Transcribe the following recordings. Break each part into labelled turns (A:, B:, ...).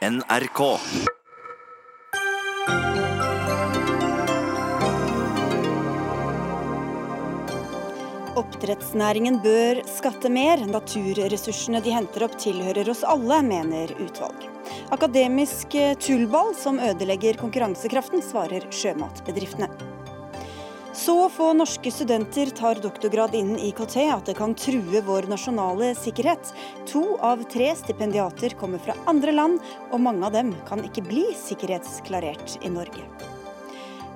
A: NRK.
B: Oppdrettsnæringen bør skatte mer. Naturressursene de henter opp tilhører oss alle, mener utvalg. Akademisk tullball som ødelegger konkurransekraften, svarer sjømatbedriftene. Så få norske studenter tar doktorgrad innen IKT at det kan true vår nasjonale sikkerhet. To av tre stipendiater kommer fra andre land, og mange av dem kan ikke bli sikkerhetsklarert i Norge.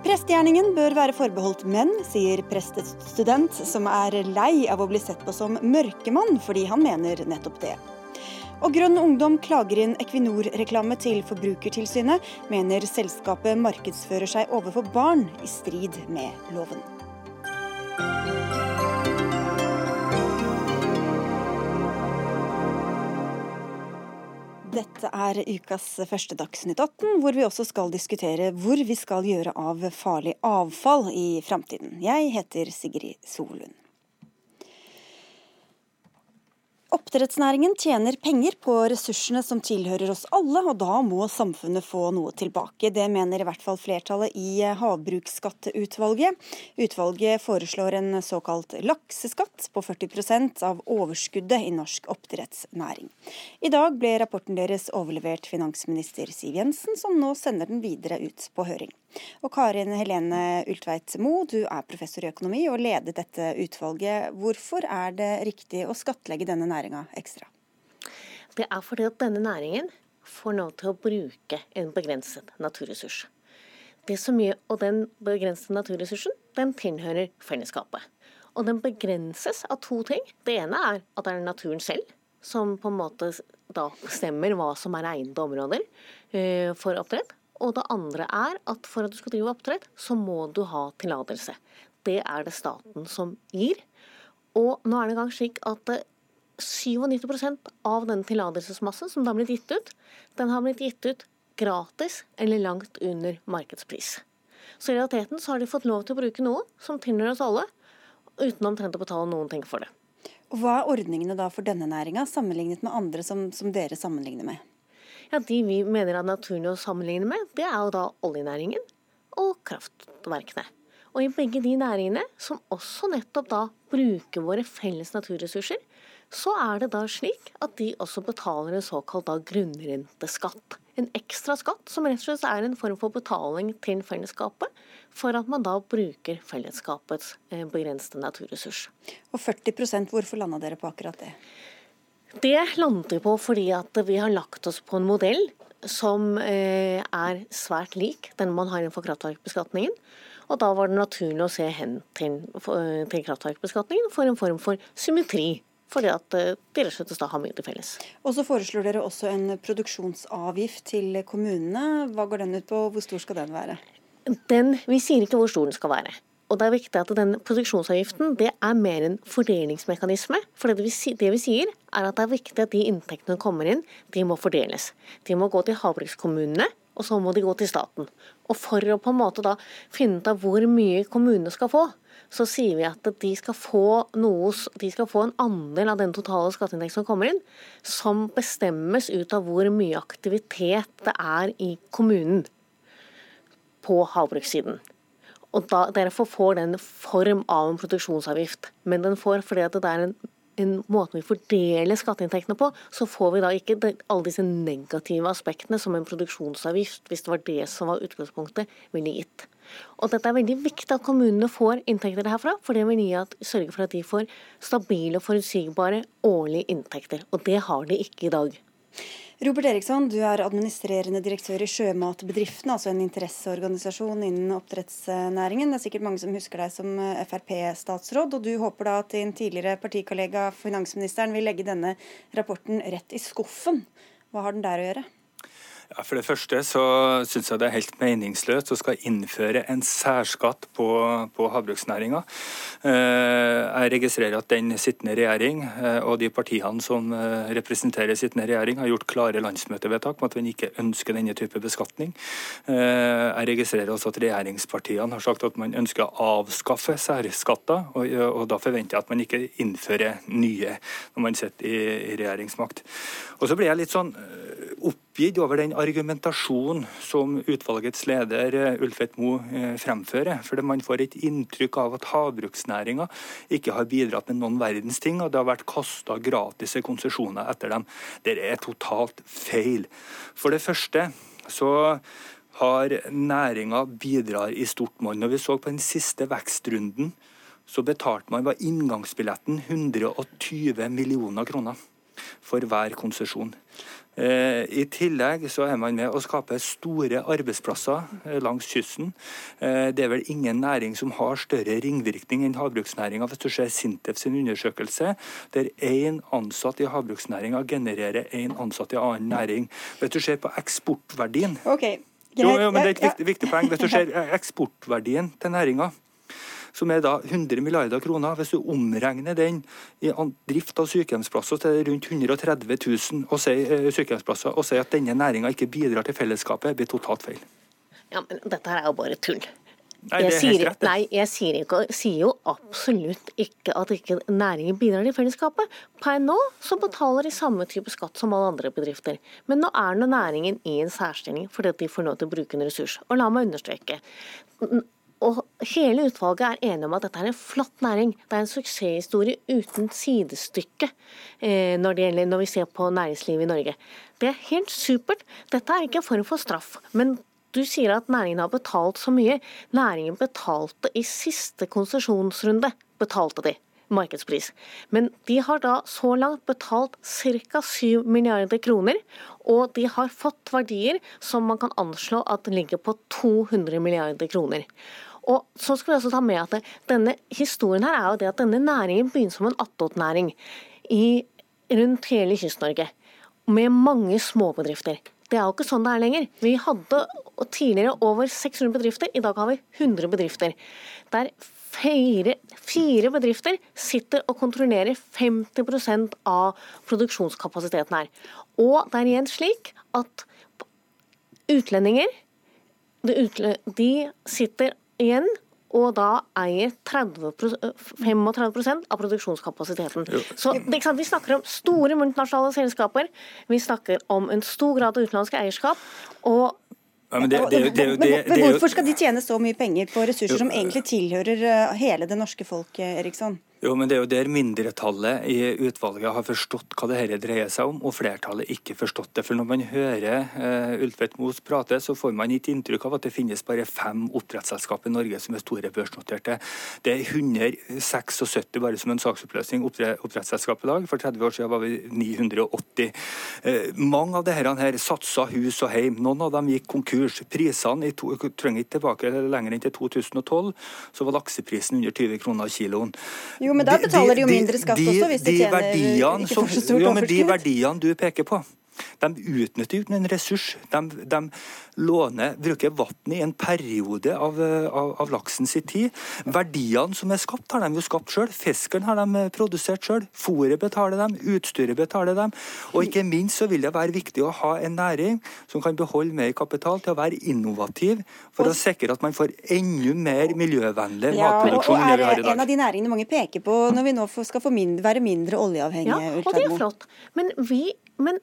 B: Prestegjerningen bør være forbeholdt menn, sier prestestudent, som er lei av å bli sett på som mørkemann, fordi han mener nettopp det. Og Grønn Ungdom klager inn Equinor-reklame til Forbrukertilsynet, mener selskapet markedsfører seg overfor barn i strid med loven. Dette er ukas første Dagsnytt 18, hvor vi også skal diskutere hvor vi skal gjøre av farlig avfall i framtiden. Jeg heter Sigrid Solund. Oppdrettsnæringen tjener penger på ressursene som tilhører oss alle, og da må samfunnet få noe tilbake. Det mener i hvert fall flertallet i Havbruksskatteutvalget. Utvalget foreslår en såkalt lakseskatt på 40% av overskuddet i norsk oppdrettsnæring. I dag ble rapporten deres overlevert finansminister Siv Jensen, som nå sender den videre ut på høring. Og Karin Helene Ultveit Moe, du er professor i økonomi og ledet dette utvalget. Hvorfor er det riktig å skattlegge denne næringen? Næringa ekstra?
C: Det er fordi at denne næringen får lov til å bruke en begrenset naturressurs. Det som gjør, og den begrensede naturressursen den tilhører fellesskapet. Og den begrenses av to ting. Det ene er at det er naturen selv som på en måte da bestemmer hva som er egnede områder uh, for oppdrett. Og det andre er at for at du skal drive oppdrett, så må du ha tillatelse. Det er det staten som gir. Og nå er det engang slik at 97% av denne tillatelsesmassen som da har blitt gitt ut, den har blitt gitt ut gratis eller langt under markedspris. Så i realiteten så har de fått lov til å bruke noe som tilhører oss alle, uten omtrent å betale noen ting for det.
B: Og Hva er ordningene da for denne næringa, sammenlignet med andre som, som, dere sammenligner med?
C: Ja, De vi mener er naturlig å sammenligne med, det er jo da oljenæringen og kraftverkene. Og i begge de næringene, som også nettopp da bruker våre felles naturressurser, så er det da slik at de også betaler en såkalt da grunnrenteskatt. En ekstra skatt som rett og slett er en form for betaling til fellesskapet, for at man da bruker fellesskapets eh, begrensede naturressurs.
B: Og 40% hvorfor landa dere på akkurat det?
C: Det landet vi på fordi at vi har lagt oss på en modell som eh, er svært lik den man har innenfor kraftverkbeskatningen. Og da var det naturlig å se hen til, eh, til kraftverkbeskatningen for en form for symmetri fordi at de rett og har mye til felles.
B: Og så foreslår dere også en produksjonsavgift til kommunene. Hva går den ut på, hvor stor skal den være?
C: Den, vi sier ikke hvor stor den skal være. Og det er viktig at den Produksjonsavgiften det er mer en fordelingsmekanisme. For det vi, det vi, sier er at det er viktig at de inntektene som kommer inn, de må fordeles. De må gå til havbrukskommunene, og så må de gå til staten. Og for å på en måte da finne ut av hvor mye kommunene skal få, så sier vi at de skal få, noe, de skal få en andel av den totale skatteinntekten som kommer inn, som bestemmes ut av hvor mye aktivitet det er i kommunen på havbrukssiden. Og da, Derfor får den form av en produksjonsavgift. Men den får fordi det er en, en måte vi fordeler skatteinntektene på, så får vi da ikke alle disse negative aspektene som en produksjonsavgift, hvis det var det som var utgangspunktet, ville gitt. Og dette er veldig viktig at kommunene får inntekter herfra, for det vil gi at, sørge for at de får stabile og forutsigbare årlige inntekter. Og det har de ikke i dag.
B: Robert Eriksson, du er administrerende direktør i Sjømatbedriften, altså en interesseorganisasjon innen oppdrettsnæringen. Det er sikkert mange som husker deg som Frp-statsråd, og du håper da at din tidligere partikollega finansministeren vil legge denne rapporten rett i skuffen. Hva har den der å gjøre?
D: Ja, for det første så syns jeg det er helt meningsløst å skal innføre en særskatt på, på havbruksnæringa. Eh, jeg registrerer at den sittende regjering eh, og de partiene som eh, representerer sittende regjering, har gjort klare landsmøtevedtak om at man ikke ønsker denne type beskatning. Jeg registrerer også at regjeringspartiene har sagt at man ønsker å avskaffe særskatter, og, og da forventer jeg at man ikke innfører nye når man sitter i, i regjeringsmakt. Og så blir jeg litt sånn oppgitt over den argumentasjonen som utvalgets leder eh, Ulfet Moe eh, fremfører. For Man får et inntrykk av at havbruksnæringa ikke har bidratt med noen verdens ting, og det har vært kasta gratis konsesjoner etter dem. Det er totalt feil. For det første så har næringa bidratt i stort monn. Når vi så på den siste vekstrunden, så betalte man var inngangsbilletten 120 millioner kroner for hver konsesjon. Eh, I tillegg så er man med å skape store arbeidsplasser eh, langs kysten. Eh, det er vel ingen næring som har større ringvirkning enn havbruksnæringa. Hvis du ser Sintef sin undersøkelse, der én ansatt i havbruksnæringa genererer én ansatt i annen næring. Hvis du ser på eksportverdien
B: okay.
D: jo, jo, men det er et viktig, viktig poeng. Hvis du ser eksportverdien til næringa, som er da 100 milliarder kroner. Hvis du omregner den i drift av sykehjemsplasser til rundt 130 000 og sier, eh, sykehjemsplasser, og sier at denne næringa ikke bidrar til fellesskapet, blir totalt feil.
C: Ja, men Dette her er jo bare tull.
D: Nei, er
C: sier. Nei, jeg sier, ikke, sier, jo absolutt ikke at ikke næringen bidrar til fellesskapet. Per nå så betaler de samme type skatt som alle andre bedrifter. Men nå er nå næringen i en særstilling fordi de får lov til å bruke en ressurs. Og la meg understreke. Og hele utvalget er enige om at dette er en flott næring. Det er en suksesshistorie uten sidestykke eh, når, det gjelder, når vi ser på næringslivet i Norge. Det er helt supert. Dette er ikke en form for straff. men du sier at næringen har betalt så mye. Næringen betalte i siste konsesjonsrunde. betalte de markedspris. Men de har da så langt betalt ca. 7 milliarder kroner, og de har fått verdier som man kan anslå at ligger på 200 milliarder kroner. Og så skal vi også ta med at denne Historien her er jo det at denne næringen begynner som en attåtnæring rundt hele Kyst-Norge. Med mange småbedrifter. Det er jo ikke sånn det er lenger. Vi hadde tidligere over 600 bedrifter, i dag har vi 100 bedrifter. Der fire, fire bedrifter sitter og kontrollerer 50% av produksjonskapasiteten her. Og det er igjen slik at utlendinger de sitter igjen og da eier 30, 35% av produksjonskapasiteten. Så Vi snakker om store multinasjonale selskaper, vi snakker om en stor grad av utenlandske eierskap. og
B: ja, men, det, det, det, men, hvorfor skal de tjene så mye penger på ressurser som egentlig tilhører eh, hele det norske folk, Eriksson?
D: Jo, men Det er jo der mindretallet i utvalget har forstått hva det dette dreier seg om, og flertallet ikke forstått det. For Når man hører uh, Ulfeth Moos prate, så får man ikke inntrykk av at det finnes bare fem oppdrettsselskap i Norge som er store børsnoterte. Det er 176, bare som en saksoppløsning, oppdrettsselskap i dag. For 30 år siden var vi 980. Uh, eh, mange av disse her satsa hus og heim. Noen av dem gikk konkurs. Prisene to, trenger ikke tilbake lenger enn til 2012, så var lakseprisen under 20 kroner kiloen.
B: Jo, men da betaler de jo mindre skatt de, også, hvis de, de tjener ikke for så stort overskudd.
D: De verdiene du peker på, de utnytter uten en ressurs. De, de låner, bruker vann i en periode av, av, av laksen sin tid. Verdiene som er skapt, har de jo skapt sjøl. Fisken har de produsert sjøl. Fôret betaler dem, utstyret betaler dem. Og ikke minst så vil det være viktig å ha en næring som kan beholde mer kapital til å være innovativ, for og, å sikre at man får enda mer miljøvennlig ja, matproduksjon enn vi har i dag.
B: En av de næringene mange peker på når vi nå skal få mindre, være mindre oljeavhengige.
C: Ja, og det er flott. Men vi men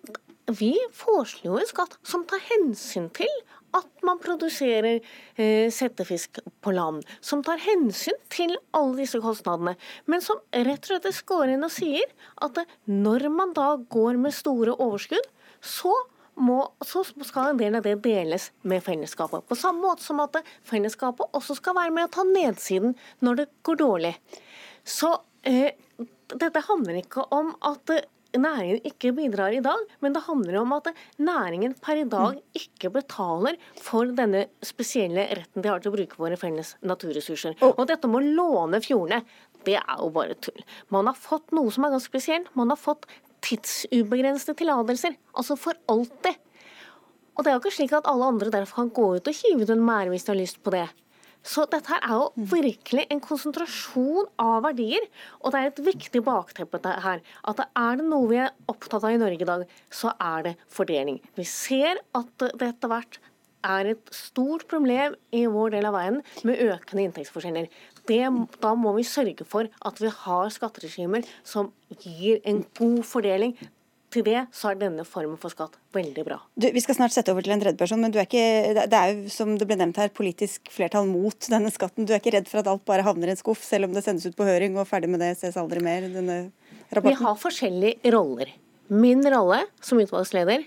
C: vi foreslår jo en skatt som tar hensyn til at man produserer eh, settefisk på land. Som tar hensyn til alle disse kostnadene. Men som rett og slett går inn og sier at når man da går med store overskudd, så må, så skal en del av det deles med fellesskapet. På samme måte som at fellesskapet også skal være med å ta nedsiden når det går dårlig. Så eh, dette handler ikke om at næringen ikke bidrar i dag, men det handler om at næringen per i dag ikke betaler for denne spesielle retten de har til å bruke våre felles naturressurser. Og dette med å låne fjordene, det er jo bare tull. Man har fått noe som er ganske spesielt. Man har fått tidsubegrensede tillatelser, altså for alltid. Og det er jo ikke slik at alle andre derfor kan gå ut og hive ut en mære hvis de har lyst på det. Så dette her er jo virkelig en konsentrasjon av verdier. Og det er et viktig bakteppe her. At er det noe vi er opptatt av i Norge i dag, så er det fordeling. Vi ser at det etter hvert er et stort problem i vår del av verden med økende inntektsforskjeller. Det, da må vi sørge for at vi har skatteregimer som gir en god fordeling til det så er denne formen for skatt veldig bra.
B: Du, vi skal snart sette over til en tredjeperson, men du er ikke, det er jo som det ble nevnt her, politisk flertall mot denne skatten. Du er ikke redd for at alt bare havner i en skuff, selv om det sendes ut på høring og ferdig med det, ses aldri mer? denne rapporten?
C: Vi har forskjellige roller. Min rolle som utvalgsleder,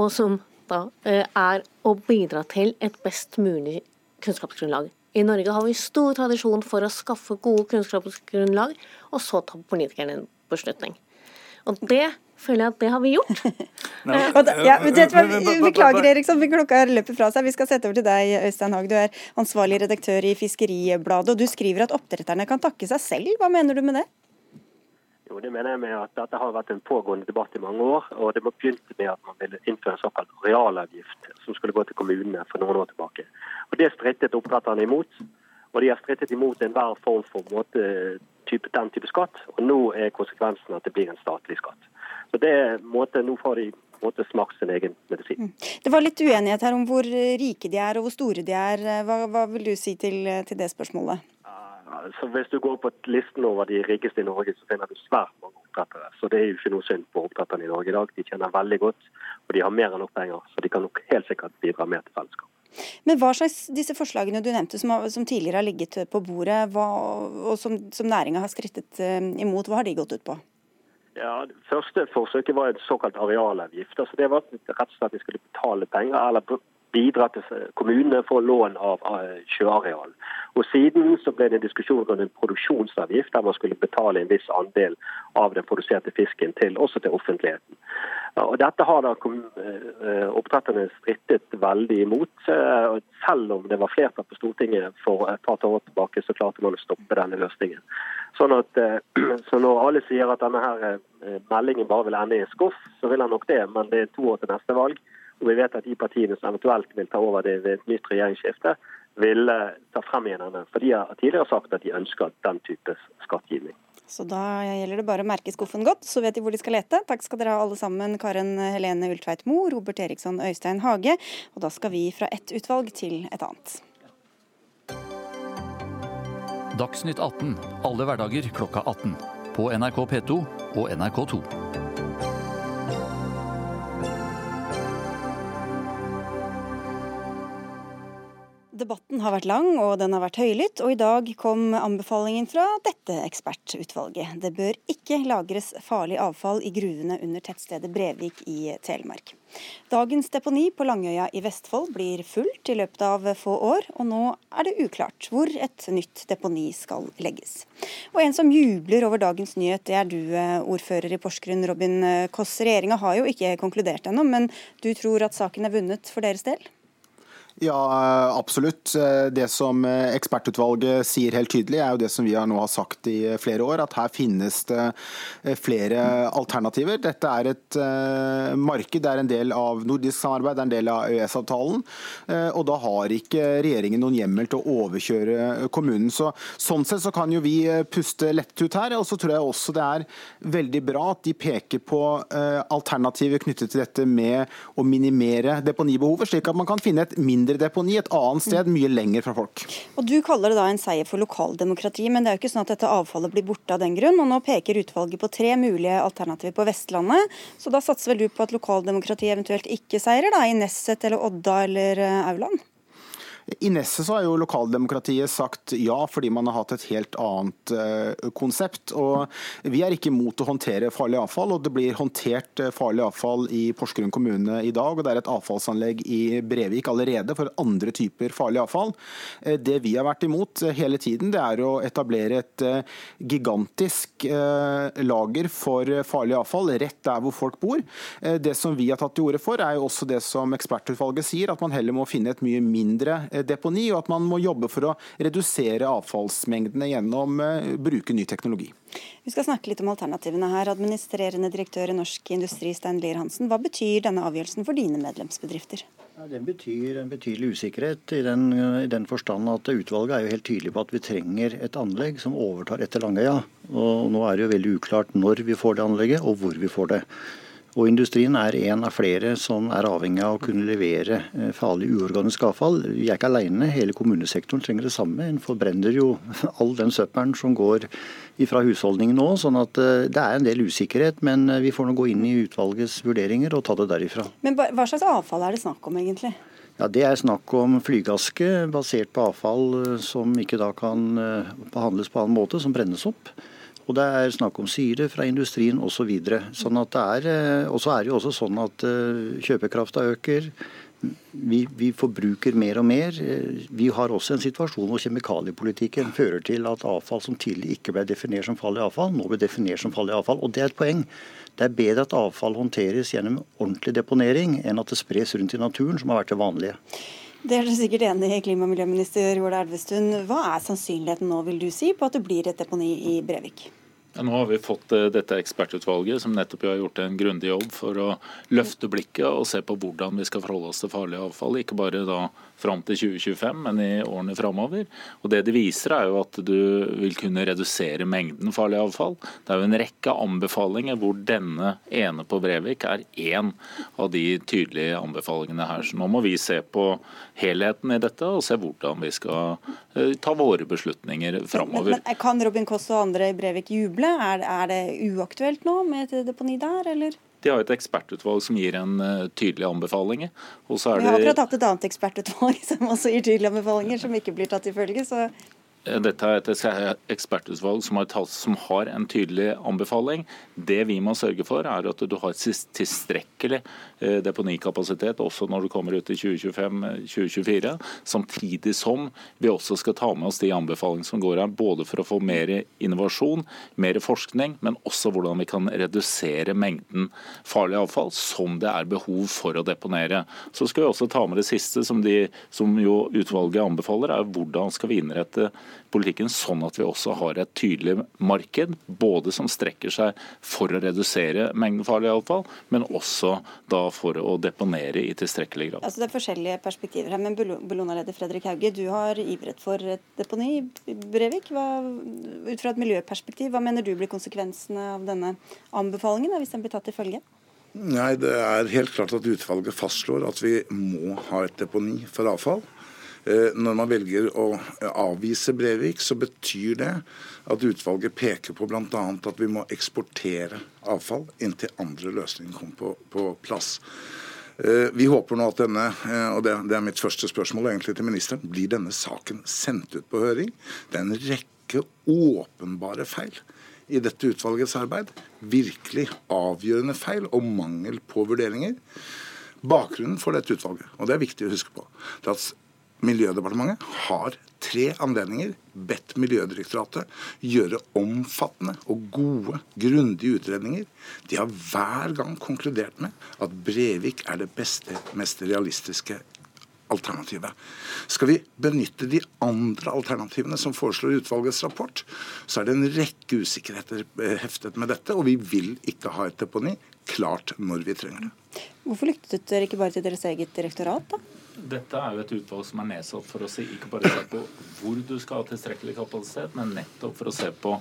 C: og som da eh, er å bidra til et best mulig kunnskapsgrunnlag. I Norge har vi stor tradisjon for å skaffe gode kunnskapsgrunnlag, og så ta politikerne en beslutning. Og det føler jeg at det har vi gjort.
B: No. ja, beklager, Eriksson, klokka løper fra seg. Vi skal sette over til deg, Øystein Haag. Du er ansvarlig redaktør i Fiskeribladet, og du skriver at oppdretterne kan takke seg selv. Hva mener du med det?
A: Jo, det mener jeg med at Dette har vært en pågående debatt i mange år. og Det begynte med at man ville innføre en såkalt realavgift som skulle gå til kommunene for noen år tilbake. Og Det strittet oppdretterne imot. Og de har strittet imot enhver form for måte, type, den type skatt. Og nå er konsekvensen at det blir en statlig skatt. Så det måte, Nå får de måte, smakt sin egen medisin. Mm.
B: Det var litt uenighet her om hvor rike de er og hvor store de er. Hva, hva vil du si til, til det spørsmålet?
A: Så Hvis du går på listen over de rikeste i Norge, så finner du svært mange oppdrettere. Så det er jo ikke noe synd på oppdretterne i Norge i dag. De tjener veldig godt, og de har mer enn nok penger. Så de kan nok helt sikkert bidra mer til fellesskapet.
B: Men hva slags disse forslagene du nevnte som, som tidligere har ligget på bordet, hva, og som, som næringa har skrittet eh, imot, hva har de gått ut på?
A: Ja, Det første forsøket var en såkalt arealavgift. Altså det var rett og slett at de skulle betale penger eller bidra til kommunene for lån av sjøareal. Og Siden så ble det en diskusjon om en produksjonsavgift, der man skulle betale en viss andel av den produserte fisken til, også til offentligheten. Og Dette har da eh, oppdretterne strittet veldig imot. Eh, selv om det var flertall på Stortinget for et par år tilbake, så klarte man å stoppe denne løsningen. Sånn at, eh, så Når alle sier at denne her meldingen bare vil ende i en skuff, så vil han nok det, men det er to år til neste valg. Og vi vet at de partiene som eventuelt vil ta over det ved et nytt regjeringsskifte, vil eh, ta frem igjen denne. For de har tidligere sagt at de ønsker den type skattgivning.
B: Så da gjelder det bare å merke skuffen godt, så vet de hvor de skal lete. Takk skal dere ha alle sammen, Karen Helene Ultveit Mo, Robert Eriksson Øystein Hage. Og da skal vi fra ett utvalg til et annet.
E: Dagsnytt 18 alle hverdager klokka 18. På NRK P2 og NRK2.
B: Debatten har vært lang og den har vært høylytt, og i dag kom anbefalingen fra dette ekspertutvalget. Det bør ikke lagres farlig avfall i gruvene under tettstedet Brevik i Telemark. Dagens deponi på Langøya i Vestfold blir fullt i løpet av få år, og nå er det uklart hvor et nytt deponi skal legges. Og en som jubler over dagens nyhet, det er du, ordfører i Porsgrunn, Robin Koss. Regjeringa har jo ikke konkludert ennå, men du tror at saken er vunnet for deres del?
F: Ja, absolutt. Det som ekspertutvalget sier helt tydelig, er jo det som vi nå har sagt i flere år, at her finnes det flere alternativer. Dette er et eh, marked, det er en del av nordisk samarbeid, det er en del av EØS-avtalen. Eh, og da har ikke regjeringen noen hjemmel til å overkjøre kommunen. Så, sånn sett så kan jo vi puste lett ut her. Og så tror jeg også det er veldig bra at de peker på eh, alternativer knyttet til dette med å minimere deponibehovet, slik at man kan finne et mindre mindre deponi et annet sted, mye lenger fra folk.
B: Og Du kaller det da en seier for lokaldemokrati, men det er jo ikke sånn at dette avfallet blir borte av den grunn. og Nå peker utvalget på tre mulige alternativer på Vestlandet. Så da satser vel du på at lokaldemokratiet eventuelt ikke seirer, da, i Nesset eller Odda eller eh, Auland?
F: I Nesset har jo lokaldemokratiet sagt ja, fordi man har hatt et helt annet uh, konsept. og Vi er ikke imot å håndtere farlig avfall, og det blir håndtert uh, farlig avfall i Porsgrunn kommune i dag. og Det er et avfallsanlegg i Brevik allerede for andre typer farlig avfall. Uh, det vi har vært imot hele tiden, det er å etablere et gigantisk lager for farlig avfall rett der hvor folk bor. Det som vi har tatt til orde for, er jo også det som ekspertutvalget sier, at man heller må finne et mye mindre deponi, og at man må jobbe for å redusere avfallsmengdene gjennom å eh, bruke ny teknologi.
B: Vi skal snakke litt om alternativene her. Administrerende direktør i Norsk Industri, Stein Lier Hansen. Hva betyr denne avgjørelsen for dine medlemsbedrifter?
G: Ja, den betyr en betydelig usikkerhet, i den, i den, forstand at utvalget er jo helt tydelig på at vi trenger et anlegg som overtar etter Langøya. Og nå er det jo veldig uklart når vi får det anlegget, og hvor vi får det. Og Industrien er en av flere som er avhengig av å kunne levere eh, farlig uorganisk avfall. Vi er ikke alene, hele kommunesektoren trenger det samme. En forbrenner jo all den søppelen som går fra husholdningen nå. sånn at eh, det er en del usikkerhet, men eh, vi får nå gå inn i utvalgets vurderinger og ta det derifra.
B: Men hva slags avfall er det snakk om egentlig?
G: Ja, Det er snakk om flygaske basert på avfall som ikke da kan behandles på annen måte, som brennes opp. Og det er snakk om syre fra industrien osv. Så sånn at det er, eh, og så er det jo også sånn at eh, kjøpekrafta øker. Vi, vi, forbruker mer og mer. Eh, vi har også en situasjon hvor kjemikaliepolitikken fører til at avfall som tidlig ikke ble definert som farlig avfall, nå blir definert som farlig avfall. Og det er et poeng. Det er bedre at avfall håndteres gjennom ordentlig deponering, enn at det spres rundt i naturen, som har vært det vanlige.
B: Det er du sikkert enig i, klima- og miljøminister Ola Elvestuen. Hva er sannsynligheten nå, vil du si, på at det blir et deponi i Brevik?
H: Ja, nå har vi fått eh, dette ekspertutvalget som nettopp har gjort en grundig jobb for å løfte blikket og se på hvordan vi skal forholde oss til farlig avfall. Ikke bare da fram til 2025, men i årene framover. Og det de viser er jo at du vil kunne redusere mengden farlig avfall. Det er jo en rekke anbefalinger hvor denne ene på Brevik er én av de tydelige anbefalingene her. Så nå må vi se på helheten i dette og se hvordan vi skal eh, ta våre beslutninger framover.
B: Men, men, kan Robin Koss og andre i Brevik juble? Er, er det uaktuelt nå med et deponi der, eller?
H: De har et ekspertutvalg som gir en uh, tydelig anbefaling.
B: Vi har akkurat hatt et annet ekspertutvalg som også gir tydelige anbefalinger, som ikke blir tatt til følge. så
H: Eh, dette er et ekspertutvalg som har, tatt, som har, en tydelig anbefaling. Det vi må sørge for, er at du har tilstrekkelig eh, deponikapasitet også når du kommer ut i 2025-2024. Samtidig som vi også skal ta med oss de anbefalingene som går her, både for å få mer innovasjon, mer forskning, men også hvordan vi kan redusere mengden farlig avfall som det er behov for å deponere. Så skal vi også ta med det siste som, de, som jo utvalget anbefaler, er hvordan skal vi innrette politikken sånn at vi også har et tydelig marked, både som strekker seg for å redusere mengden farlig avfall, men også da for å deponere i tilstrekkelig grad.
B: Altså Det er forskjellige perspektiver her, men Bellona-leder Fredrik Hauge, du har ivret for et deponi i Brevik. Hva, ut fra et miljøperspektiv, hva mener du blir konsekvensene av denne anbefalingen, hvis den blir tatt til følge?
I: Nei, Det er helt klart at utvalget fastslår at vi må ha et deponi for avfall. Eh, når man velger å avvise Brevik, så betyr det at utvalget peker på bl.a. at vi må eksportere avfall inntil andre løsninger kommer på, på plass. Eh, vi håper nå at denne, eh, og det er mitt første spørsmål egentlig til ministeren, blir denne saken sendt ut på høring. Det er en rekke åpenbare feil i dette utvalgets arbeid. Virkelig avgjørende feil og mangel på vurderinger. Bakgrunnen for dette utvalget, og det er viktig å huske på, det er at Miljødepartementet har tre anledninger bedt Miljødirektoratet gjøre omfattende og gode, grundige utredninger. De har hver gang konkludert med at Brevik er det beste, mest realistiske alternativet. Skal vi benytte de andre alternativene som foreslår utvalgets rapport, så er det en rekke usikkerheter heftet med dette, og vi vil ikke ha et deponi klart når vi trenger det.
B: Hvorfor lyttet dere ikke bare til deres eget direktorat, da?
H: Dette er jo et utvalg som er nedsatt for å se, ikke bare se på hvor du skal ha tilstrekkelig kapasitet, men nettopp for å se på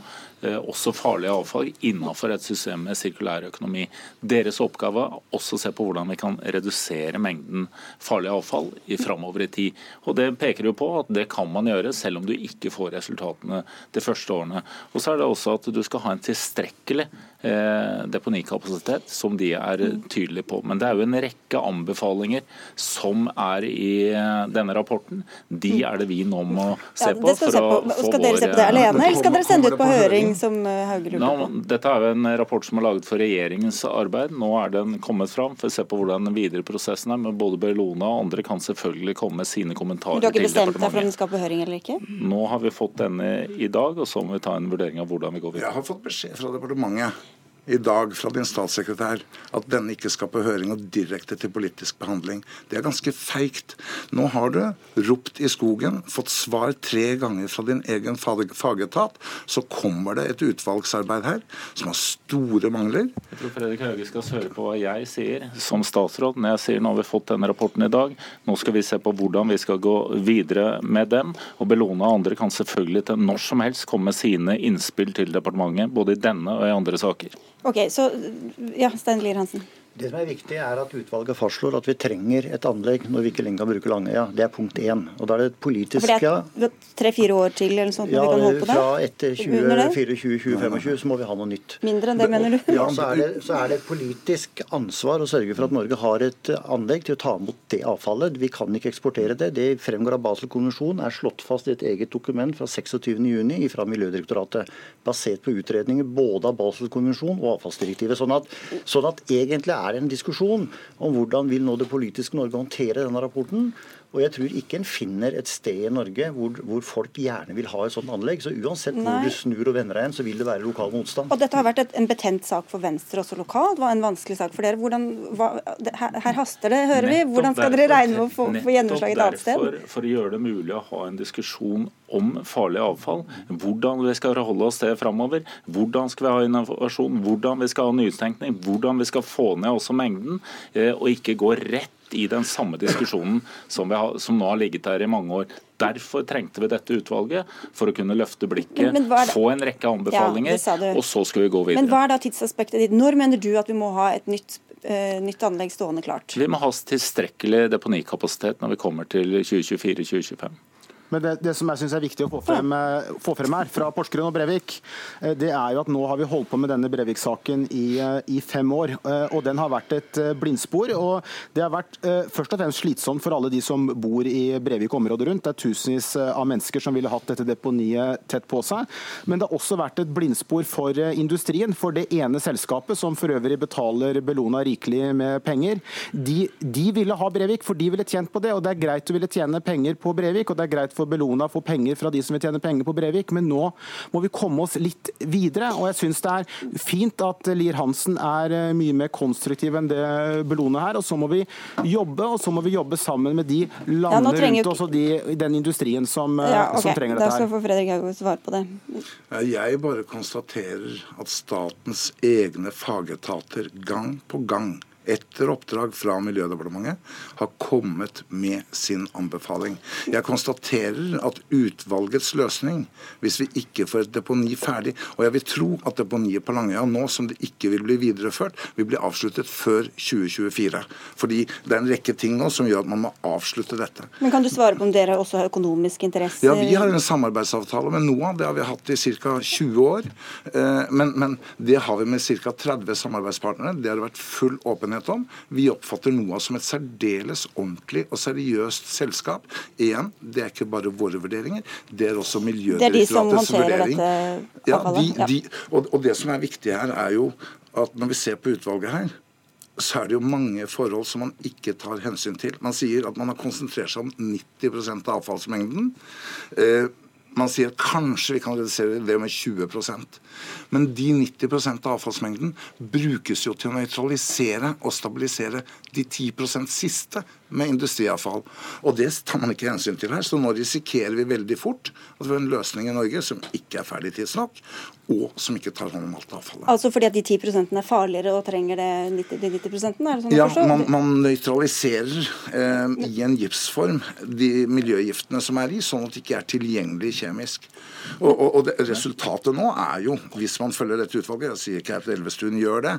H: eh, også farlig avfall innenfor et system med sirkulær økonomi. Deres oppgave er også å se på hvordan vi kan redusere mengden farlig avfall i framover i tid. Og Det peker jo på at det kan man gjøre, selv om du ikke får resultatene de første årene. Og så er det også at du skal ha en tilstrekkelig eh, deponikapasitet, som de er tydelige på. Men det er jo en rekke anbefalinger som er i eh, denne rapporten, de mm. er det vi nå må se på.
B: for å få Skal dere se på det alene, eller skal dere sende ut på høring, som eh, Hauge lurer på?
H: Dette er jo en rapport som er laget for regjeringens arbeid. Nå er den kommet fram for å se på hvordan den videre prosessen er. Men både Bellona og andre kan selvfølgelig komme med sine kommentarer
B: til departementet. Du har ikke bestemt deg for om den skal på høring eller ikke?
H: Nå har vi fått denne i dag, og så må vi ta en vurdering av hvordan vi går videre.
I: Jeg har fått beskjed fra departementet i dag fra din statssekretær at denne ikke skal på høring og direkte til politisk behandling. Det er ganske feigt. Nå har du ropt i skogen, fått svar tre ganger fra din egen fagetat. Så kommer det et utvalgsarbeid her som har store mangler.
H: Jeg tror Fredrik Hauge skal høre på hva jeg sier som statsråd når jeg sier nå har vi fått denne rapporten i dag. Nå skal vi se på hvordan vi skal gå videre med den. Og Bellona og andre kan selvfølgelig til når som helst komme med sine innspill til departementet, både i denne og i andre saker.
B: Ok, så ja, Stein Lier Hansen.
G: Det som er viktig, er at utvalget fastslår at vi trenger et anlegg når vi ikke lenger kan bruke Langøya. Det er punkt én. Og da er det politisk
B: For det er tre-fire år til eller sånt,
G: ja,
B: vi kan holde på det?
G: Fra etter 2024-2025 så må vi ha noe nytt.
B: Mindre enn det, mener du?
G: Ja, så er, det, så er det et politisk ansvar å sørge for at Norge har et anlegg til å ta imot det avfallet. Vi kan ikke eksportere det. Det fremgår av Basel-konvensjonen, er slått fast i et eget dokument fra 26.6 fra Miljødirektoratet, basert på utredninger både av Basel-konvensjonen og avfallsdirektivet. Sånn at, sånn at egentlig er det en diskusjon om hvordan vil nå det politiske Norge håndtere denne rapporten. Og jeg tror ikke en finner et sted i Norge hvor, hvor folk gjerne vil ha et sånt anlegg. Så uansett Nei. hvor du snur og vender deg hen, så vil det være lokal motstand.
B: Og dette har vært et, en betent sak for Venstre også lokalt. var en vanskelig sak for dere. Hvordan, hva, her, her, haster det, hører vi. Hvordan skal dere regne med å få, få gjennomslag et annet sted?
H: For å gjøre det mulig å ha en diskusjon om farlig avfall, hvordan vi skal holde oss til framover, hvordan skal vi ha innovasjon, hvordan vi skal ha nytenkning, hvordan vi skal få ned også mengden, eh, og ikke gå rett i den samme diskusjonen som, har, som, nå har ligget der i mange år. Derfor trengte vi dette utvalget, for å kunne løfte blikket, men, men få en rekke anbefalinger, ja, og så skal vi gå videre.
B: Men Hva er da tidsaspektet ditt? Når mener du at vi må ha et nytt Uh, nytt anlegg stående klart?
H: Vi må ha tilstrekkelig deponikapasitet når vi kommer til 2024-2025.
F: Men det, det, som jeg syns er viktig å få frem, eh, få frem, her, fra Porsgrunn og Brevik, eh, det er jo at nå har vi holdt på med denne Brevik-saken i, eh, i, fem år. Og den har vært et blindspor. Og det har vært først og fremst slitsomt for alle de som bor i Brevik-området rundt. Det er tusenvis av mennesker som ville hatt dette deponiet tett på seg. Men det har også vært et blindspor for industrien. For det ene selskapet, som for øvrig betaler Bellona rikelig med penger, de, de ville ha Brevik, for de ville tjent på det. Og det er greit å ville tjene penger på Brevik, og det er greit for Bellona få penger fra de som vil tjene penger på Brevik, men nå må vi komme oss litt videre. Og jeg syns det er fint at Lier Hansen er eh, mye mer konstruktiv enn det Bellona her. Og så må vi jobbe, og så må vi jobbe sammen med de landene ja, rundt oss og de, den industrien som, eh, ja, okay. som trenger dette her.
B: Da skal få Fredrik Haugård svare på det.
I: Jeg bare konstaterer at statens egne fagetater gang på gang etter oppdrag fra Miljødepartementet, har kommet med sin anbefaling. Jeg konstaterer at utvalgets løsning, hvis vi ikke får et deponi ferdig Og jeg vil tro at deponiet på Langøya nå, som det ikke vil bli videreført, vil bli avsluttet før 2024. Fordi det er en rekke ting nå som gjør at man må avslutte dette.
B: Men Kan du svare på om dere også har økonomisk interesse?
I: Ja, Vi har en samarbeidsavtale med NOAH. Det har vi hatt i ca. 20 år. Eh, men, men det har vi med ca. 30 samarbeidspartnere. Det har vært full åpenhet åpenhet om. Vi oppfatter NOAS som et særdeles ordentlig og seriøst selskap. Igjen, det er ikke bare våre vurderinger, det er også Miljødirektoratets vurdering. Det er de håndterer dette? Ja, de, de, og, og det som er viktig her, er jo at når vi ser på utvalget her, så er det jo mange forhold som man ikke tar hensyn til. Man sier at man har konsentrert seg om 90 av avfallsmengden. Eh, man sier kanskje vi kan redusere det med 20% men de 90 av avfallsmengden brukes jo til å nøytralisere og stabilisere de 10% siste med industriavfall. Og det tar man ikke hensyn til her. Så nå risikerer vi veldig fort at vi har en løsning i Norge som ikke er ferdig tidsnok, og som ikke tar hånd om alt avfallet.
B: Altså fordi at de 10% er farligere og trenger det 90, de 90 er det sånn
I: Ja, man, man nøytraliserer eh, i en gipsform de miljøgiftene som er i, sånn at de ikke er tilgjengelig kjemisk. Og, og, og det, resultatet nå er jo, hvis man følger dette utvalget, jeg sier ikke at Elvestuen gjør det,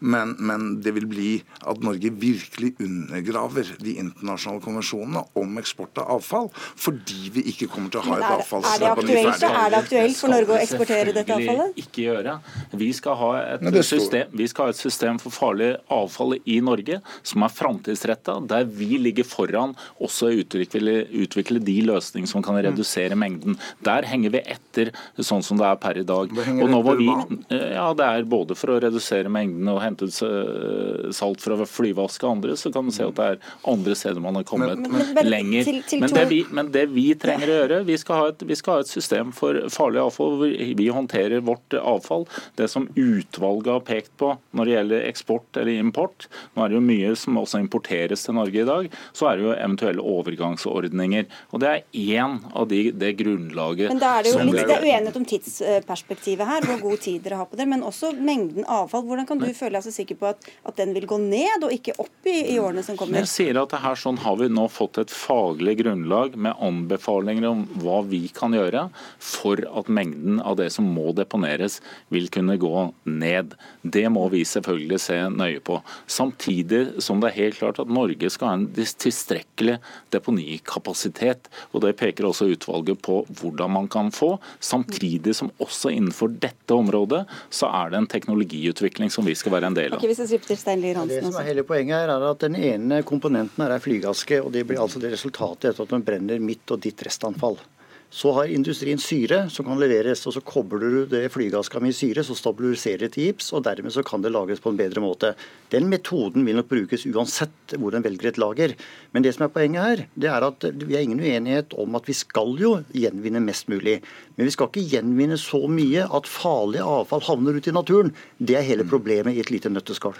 I: men, men det vil bli at Norge virkelig undergraver de internasjonale konvensjonene om eksport av avfall, fordi vi ikke kommer til å ha et avfallsdeponi
B: ferdig. Er det aktuelt for Norge å eksportere dette avfallet?
H: Ikke gjøre. Vi skal, ha et system, vi skal ha et system for farlig avfall i Norge som er framtidsretta, der vi ligger foran også å utvikle, utvikle de løsninger som kan redusere mengden. Der henger vi etter sånn som det er per i dag. Og nå var vi, ja, Det er både for å redusere mengden og hente ut salt fra flyvask og andre, så kan du se at det er andre andre steder man har kommet men, men, men, lenger. Til, til det vi, men, det vi, trenger å gjøre, vi skal, et, vi skal, ha et, system for farlig avfall hvor vi håndterer vårt avfall. Det som utvalget har pekt på når det gjelder eksport eller import, nå er det jo mye som også importeres til Norge i dag, så er det jo eventuelle overgangsordninger. Og Det er én av de, det grunnlaget
B: Men da er det jo litt, det er uenighet om tidsperspektivet her, hvor god tid dere har på det, men også mengden avfall. Hvordan kan du føle deg så sikker på at, at den vil gå ned og ikke opp i, i årene som kommer?
H: Jeg sier at at her sånn har vi nå fått et faglig grunnlag med anbefalinger om hva vi kan gjøre for at mengden av det som må deponeres, vil kunne gå ned. Det må vi selvfølgelig se nøye på. Samtidig som det er helt klart at Norge skal ha en tilstrekkelig deponikapasitet. og Det peker også utvalget på hvordan man kan få. Samtidig som også innenfor dette området så er det en teknologiutvikling som vi skal være en del av.
B: Okay, hvis jeg til Stein Lier Hansen
G: det som er hele Poenget her er at den ene komponenten her er flygaske. og Det blir altså det resultatet etter at man brenner mitt og ditt restanfall. Så har industrien syre som kan leveres, og så kobler du det flygaska med syre, så stabiliserer det til gips, og dermed så kan det lages på en bedre måte. Den metoden vil nok brukes uansett hvor en velger et lager. Men det som er poenget her, det er at vi har ingen uenighet om at vi skal jo gjenvinne mest mulig. Men vi skal ikke gjenvinne så mye at farlig avfall havner ut i naturen. Det er hele problemet i et lite nøtteskall.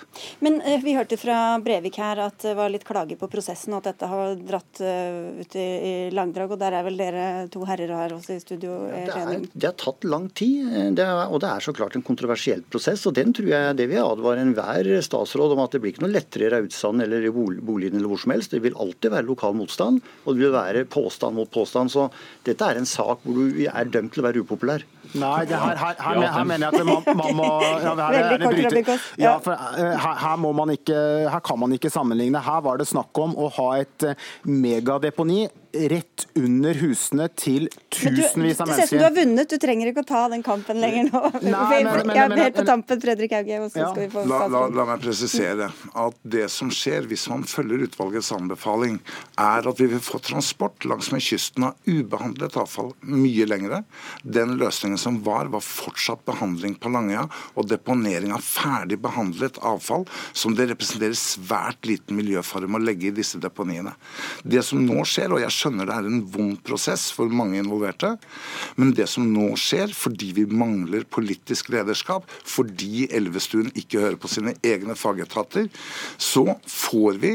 B: Men uh, vi hørte fra Brevik her at det var litt klage på prosessen, og at dette har dratt uh, ut i, i langdrag. Og der er vel dere to herrer her også i studio
G: Ja, det, er, det har tatt lang tid, det er, og det er så klart en kontroversiell prosess. og Den tror jeg det vil advare enhver statsråd om at det blir ikke noe lettere i Raudsand eller i boligen eller hvor som helst. Det vil alltid være lokal motstand, og det vil være påstand mot påstand. Så dette er en sak hvor du er dømt til å være upopulær.
F: Nei, her, her, her, her, mener jeg at man, man må ja, bryte, ja, eh, her, må man ikke, her kan man ikke sammenligne. Her var det snakk om å ha et eh, megadeponi rett under husene til tusenvis av mennesker. Det ser ut
B: som du har vunnet, du trenger ikke å ta den kampen lenger nå. Nei, men, men, men, jeg er helt på tampen, Fredrik Hauge. Ja.
I: La, la, la, meg presisere at det som skjer hvis man følger utvalgets anbefaling, er at vi vil få transport langsmed kysten av ubehandlet avfall mye lengre. Den løsningen som var, var fortsatt behandling på Langøya og deponering av ferdig behandlet avfall, som det representerer svært liten miljøfare med å legge i disse deponiene. Det som nå skjer, og jeg skjønner det er en vond prosess for mange involverte, men det som nå skjer, fordi vi mangler politisk lederskap, fordi Elvestuen ikke hører på sine egne fagetater, så får vi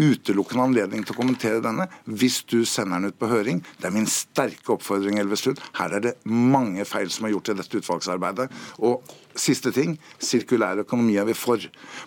I: utelukkende anledning til å kommentere denne hvis du sender den ut på høring. Det er min sterke oppfordring, Elvestuen. Her er det mange feil som er gjort i dette utvalgsarbeidet. Og siste ting, sirkulær økonomi er vi for.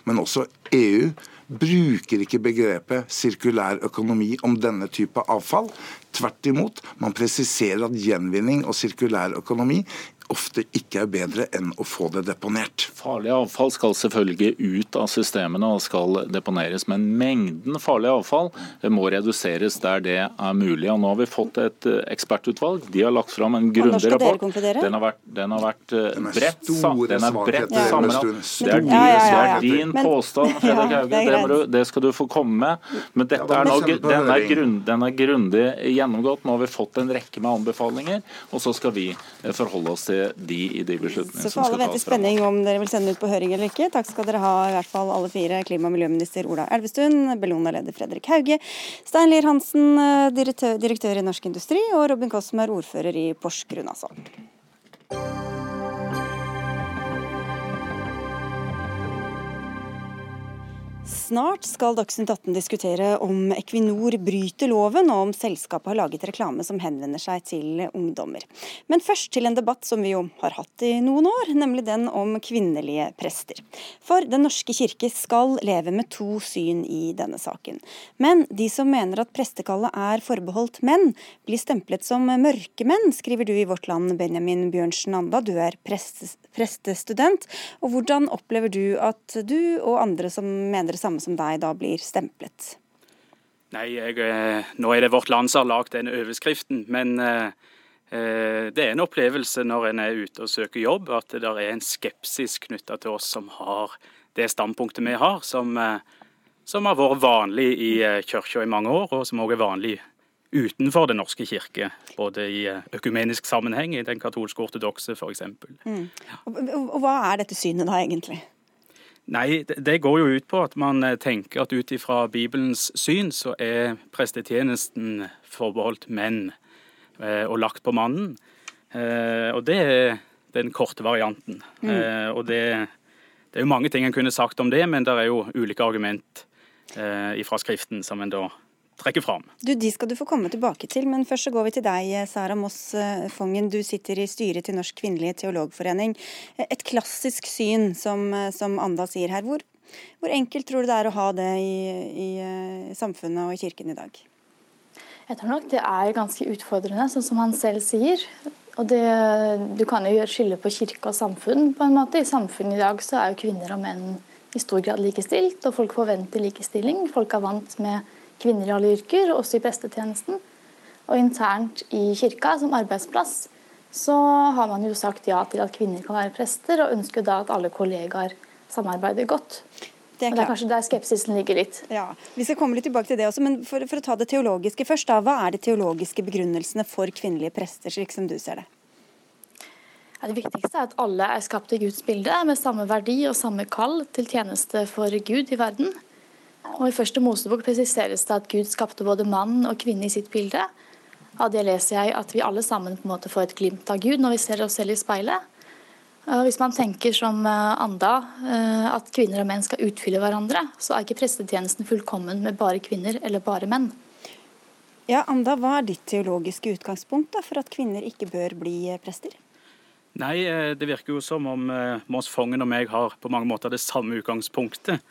I: Men også EU bruker ikke begrepet sirkulær økonomi om denne type avfall. Tvert imot, man presiserer at gjenvinning og sirkulær økonomi ofte ikke er bedre enn å få det deponert.
H: Farlig avfall skal selvfølgelig ut av systemene og skal deponeres, men mengden farlig avfall må reduseres der det er mulig. Og Nå har vi fått et eh, ekspertutvalg. De har lagt fram en grundig rapport. Den har vært, den har vært eh, den bredt, den er bredt sammenlagt. Det er, din, det er din påstand, Fredrik Hauge. Det, det, skal du få komme med. Men dette er nå, den, er grunn, den er grundig gjennomgått. Nå har vi fått en rekke med anbefalinger, og så skal vi eh, forholde oss til til de i de beslutningene som skal tas.
B: Så får alle vente i spenning om dere vil sende ut på høring eller ikke. Takk skal dere ha, i hvert fall alle fire. Klima- og miljøminister Ola Elvestuen, Bellona-leder Fredrik Hauge, Stein Lier Hansen, direktør, direktør, i Norsk Industri, og Robin Kosmer, ordfører i Porsgrunn, altså. Snart skal Dagsnytt 18 diskutere om Equinor bryter loven, og om selskapet har laget reklame som henvender seg til ungdommer. Men først til en debatt som vi jo har hatt i noen år, nemlig den om kvinnelige prester. For Den norske kirke skal leve med to syn i denne saken. Men de som mener at prestekallet er forbeholdt menn, blir stemplet som mørkemenn, skriver du i Vårt Land, Benjamin Bjørnsen Anda. Du er prestestudent. Og hvordan opplever du at du og andre som mener det samme samme som deg da blir stemplet?
J: Nei, jeg, eh, nå er det Vårt Land som har lagd den overskriften. Men eh, eh, det er en opplevelse når en er ute og søker jobb, at det er en skepsis knytta til oss som har det standpunktet vi har, som, som har vært vanlig i kirka i mange år, og som òg er vanlig utenfor Den norske kirke. Både i økumenisk sammenheng, i den katolske ortodokse f.eks. Mm.
B: Og, og hva er dette synet da, egentlig?
J: Nei, det går jo ut på at man eh, tenker at ut ifra Bibelens syn, så er prestetjenesten forbeholdt menn eh, og lagt på mannen. Eh, og det er den korte varianten. Mm. Og det, det, er jo mange ting en kunne sagt om det, men det er jo ulike argument fra Skriften som en da trekke fram.
B: Du, De skal du få komme tilbake til, men først så går vi til deg, Sara Moss eh, Fongen. Du sitter i styret til Norsk kvinnelige teologforening. Et klassisk syn, som, eh, som Anda sier her. Hvor Hvor enkelt tror du det er å ha det i, i samfunnet og i kirken i dag?
K: Jeg tror nok det er ganske utfordrende, sånn som han selv sier. Og det, Du kan jo gjøre skille på kirke og samfunn. på en måte. I samfunnet i dag så er jo kvinner og menn i stor grad likestilt, og folk forventer likestilling. Folk er vant med kvinner i alle yrker, også i prestetjenesten. Og internt i kirka, som arbeidsplass, så har man jo sagt ja til at kvinner kan være prester, og ønsker da at alle kollegaer samarbeider godt. Det er, det er, kanskje der skepsisen ligger litt.
B: Ja, Vi skal komme litt tilbake til det også, men for, for, å ta det teologiske først. da, Hva er de teologiske begrunnelsene for kvinnelige prester, slik som du ser det?
K: Ja, det viktigste er at alle er skapt i Guds bilde, med samme verdi og samme kall til tjeneste for Gud i verden. Og I første Mosebok presiseres det at Gud skapte både mann og kvinne i sitt bilde. Av det leser jeg at vi alle sammen på en måte får et glimt av Gud når vi ser oss selv i speilet. Hvis man tenker som eh, Anda, eh, at kvinner og menn skal utfylle hverandre, så er ikke prestetjenesten fullkommen med bare kvinner eller bare menn.
B: Ja, Anda, Hva er ditt teologiske utgangspunkt da, for at kvinner ikke bør bli eh, prester?
J: Nei, Det virker jo som om Mons Fongen og meg har på mange måter det samme utgangspunktet.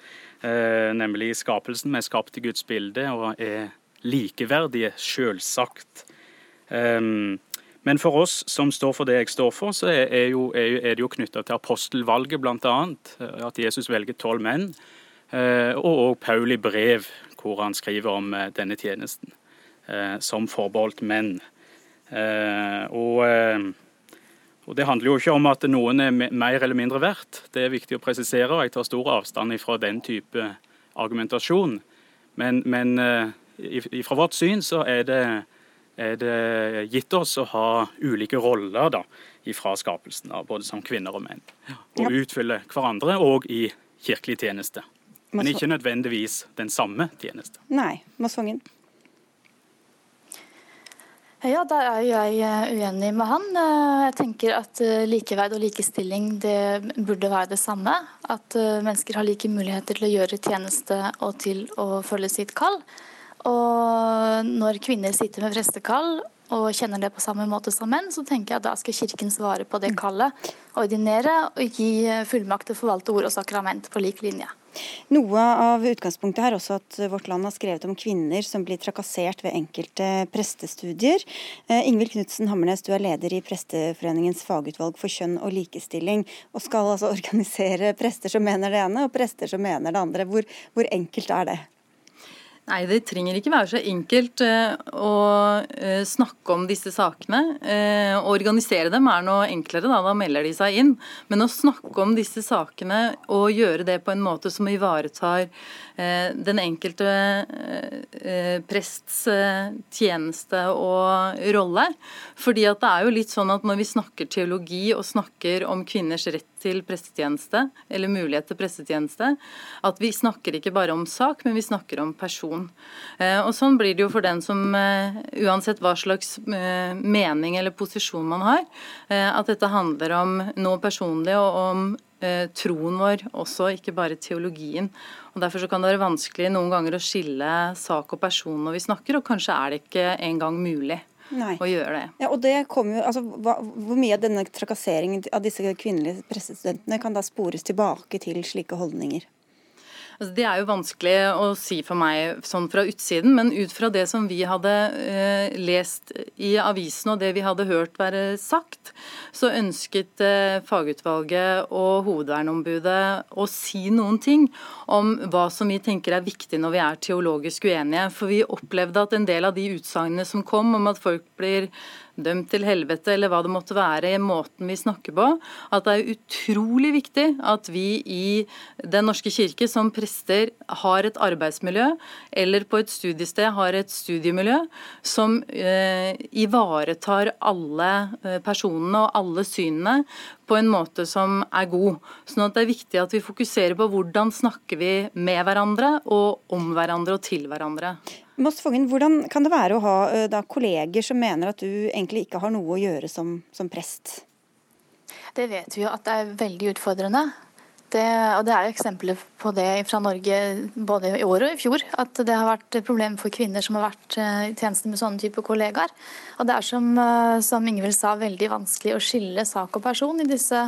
J: Nemlig skapelsen. Vi er skapt i Guds bilde og er likeverdige, selvsagt. Men for oss som står for det jeg står for, så er, jo, er det jo knytta til apostelvalget, bl.a. At Jesus velger tolv menn. Eh, og Paul i brev, hvor han skriver om eh, denne tjenesten eh, som forbeholdt menn. Og, og det handler jo ikke om at noen er mer eller mindre verdt. Det er viktig å presisere, og jeg tar stor avstand fra den type argumentasjon. Men, men fra vårt syn så er det er det gitt oss å ha ulike roller da, fra skapelsen, av, både som kvinner og menn. Og utfylle hverandre òg i kirkelig tjeneste. Men ikke nødvendigvis den samme tjeneste.
B: Nei. Mads Vangen?
K: Ja, der er jeg eh, uenig med han. Eh, jeg tenker at eh, likeverd og likestilling det burde være det samme. At mennesker har like muligheter til å gjøre tjeneste og til å følge sitt kall. Og når kvinner sitter med prestekall og kjenner det på samme måte som menn, så tenker jeg at da skal Kirken svare på det mm. kallet. Ordinere og gi fullmakt til å forvalte ord og sakrament på lik linje.
B: Noe av utgangspunktet er også at Vårt Land har skrevet om kvinner som blir trakassert ved enkelte prestestudier. Eh, Ingvild Knutsen Hammernes, du er leder i Presteforeningens fagutvalg for kjønn og likestilling, og skal altså organisere prester som mener det ene og prester som mener det andre. Hvor, hvor enkelt er det?
L: Nei, det trenger ikke være så enkelt uh, å uh, snakke om disse sakene. Uh, å organisere dem er noe enklere, da, da melder de seg inn. Men å snakke om disse sakene og gjøre det på en måte som ivaretar den enkelte prests tjeneste og rolle. Fordi at det er jo litt sånn at når vi snakker teologi og snakker om kvinners rett til prestetjeneste, eller mulighet til prestetjeneste, at vi snakker ikke bare om sak, men vi snakker om person. Eh, og Sånn blir det jo for den som, eh, uansett hva slags eh, mening eller posisjon man har, at dette handler om noe personlig og om troen vår, også ikke bare teologien. Og Derfor så kan det være vanskelig noen ganger å skille sak og person når vi snakker, og kanskje er det ikke engang mulig. Nei. å gjøre det.
B: Ja, og det jo, altså, hva, Hvor mye av denne trakasseringen av disse kvinnelige pressestudentene kan da spores tilbake til slike holdninger?
L: Altså, det er jo vanskelig å si for meg sånn fra utsiden, men ut fra det som vi hadde eh, lest i avisen og det vi hadde hørt være sagt, så ønsket eh, fagutvalget og hovedverneombudet å si noen ting om hva som vi tenker er viktig når vi er teologisk uenige. For vi opplevde at en del av de utsagnene som kom om at folk blir dømt til helvete, eller hva det måtte være i måten vi snakker på, at det er utrolig viktig at vi i Den norske kirke som prester har et arbeidsmiljø, eller på et studiested har et studiemiljø som eh, ivaretar alle eh, personene og alle synene på en måte som er god. Sånn at det er viktig at vi fokuserer på hvordan snakker vi med hverandre og om hverandre og til hverandre.
B: Moss Fongen, Hvordan kan det være å ha eh, da, kolleger som mener at du egentlig ikke har noe å gjøre som, som prest?
K: Det vet vi jo at det er veldig utfordrende. Det, og det er jo eksempler på det fra Norge både i år og i fjor. At det har vært problem for kvinner som har vært eh, i tjeneste med sånne type kollegaer. Og det er som, eh, som Ingvild sa, veldig vanskelig å skille sak og person i disse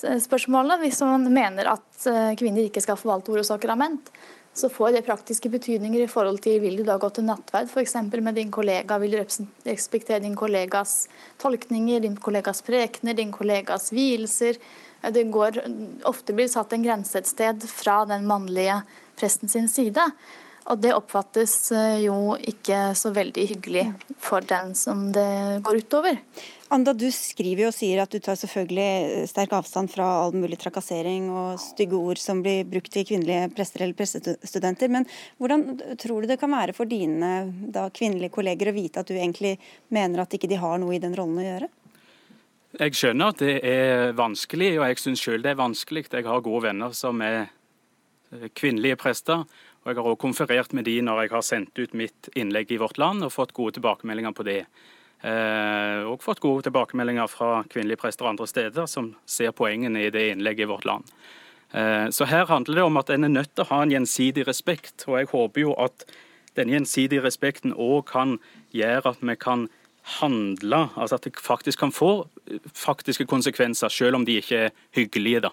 K: spørsmålene. Hvis man mener at kvinner ikke skal forvalte ord og sakrament, så får det praktiske betydninger i forhold til vil du da gå til nattverd f.eks. med din kollega, vil du respektere din kollegas tolkninger, din kollegas prekener, din kollegas vielser. Det går, ofte blir satt en grense et sted fra den mannlige presten sin side. Og det oppfattes eh, jo ikke så veldig hyggelig for den som det går utover.
B: Anda, du skriver jo og sier at du tar selvfølgelig sterk avstand fra all mulig trakassering og stygge ord som blir brukt til kvinnelige prester eller prestestudenter. Men hvordan tror du det kan være for dine da, kvinnelige kolleger å vite at du egentlig mener at ikke de har noe i den rollen å gjøre?
J: Jeg skjønner at det er vanskelig, og jeg syns sjøl det er vanskelig. Jeg har gode venner som er kvinnelige prester. Og Jeg har også konferert med de når jeg har sendt ut mitt innlegg i Vårt Land, og fått gode tilbakemeldinger på det. Eh, og fått gode tilbakemeldinger fra kvinnelige prester andre steder som ser poengene i det innlegget i Vårt Land. Eh, så her handler det om at en er nødt til å ha en gjensidig respekt. Og jeg håper jo at denne gjensidige respekten òg kan gjøre at vi kan handle, altså at det faktisk kan få faktiske konsekvenser, selv om de ikke er hyggelige. da.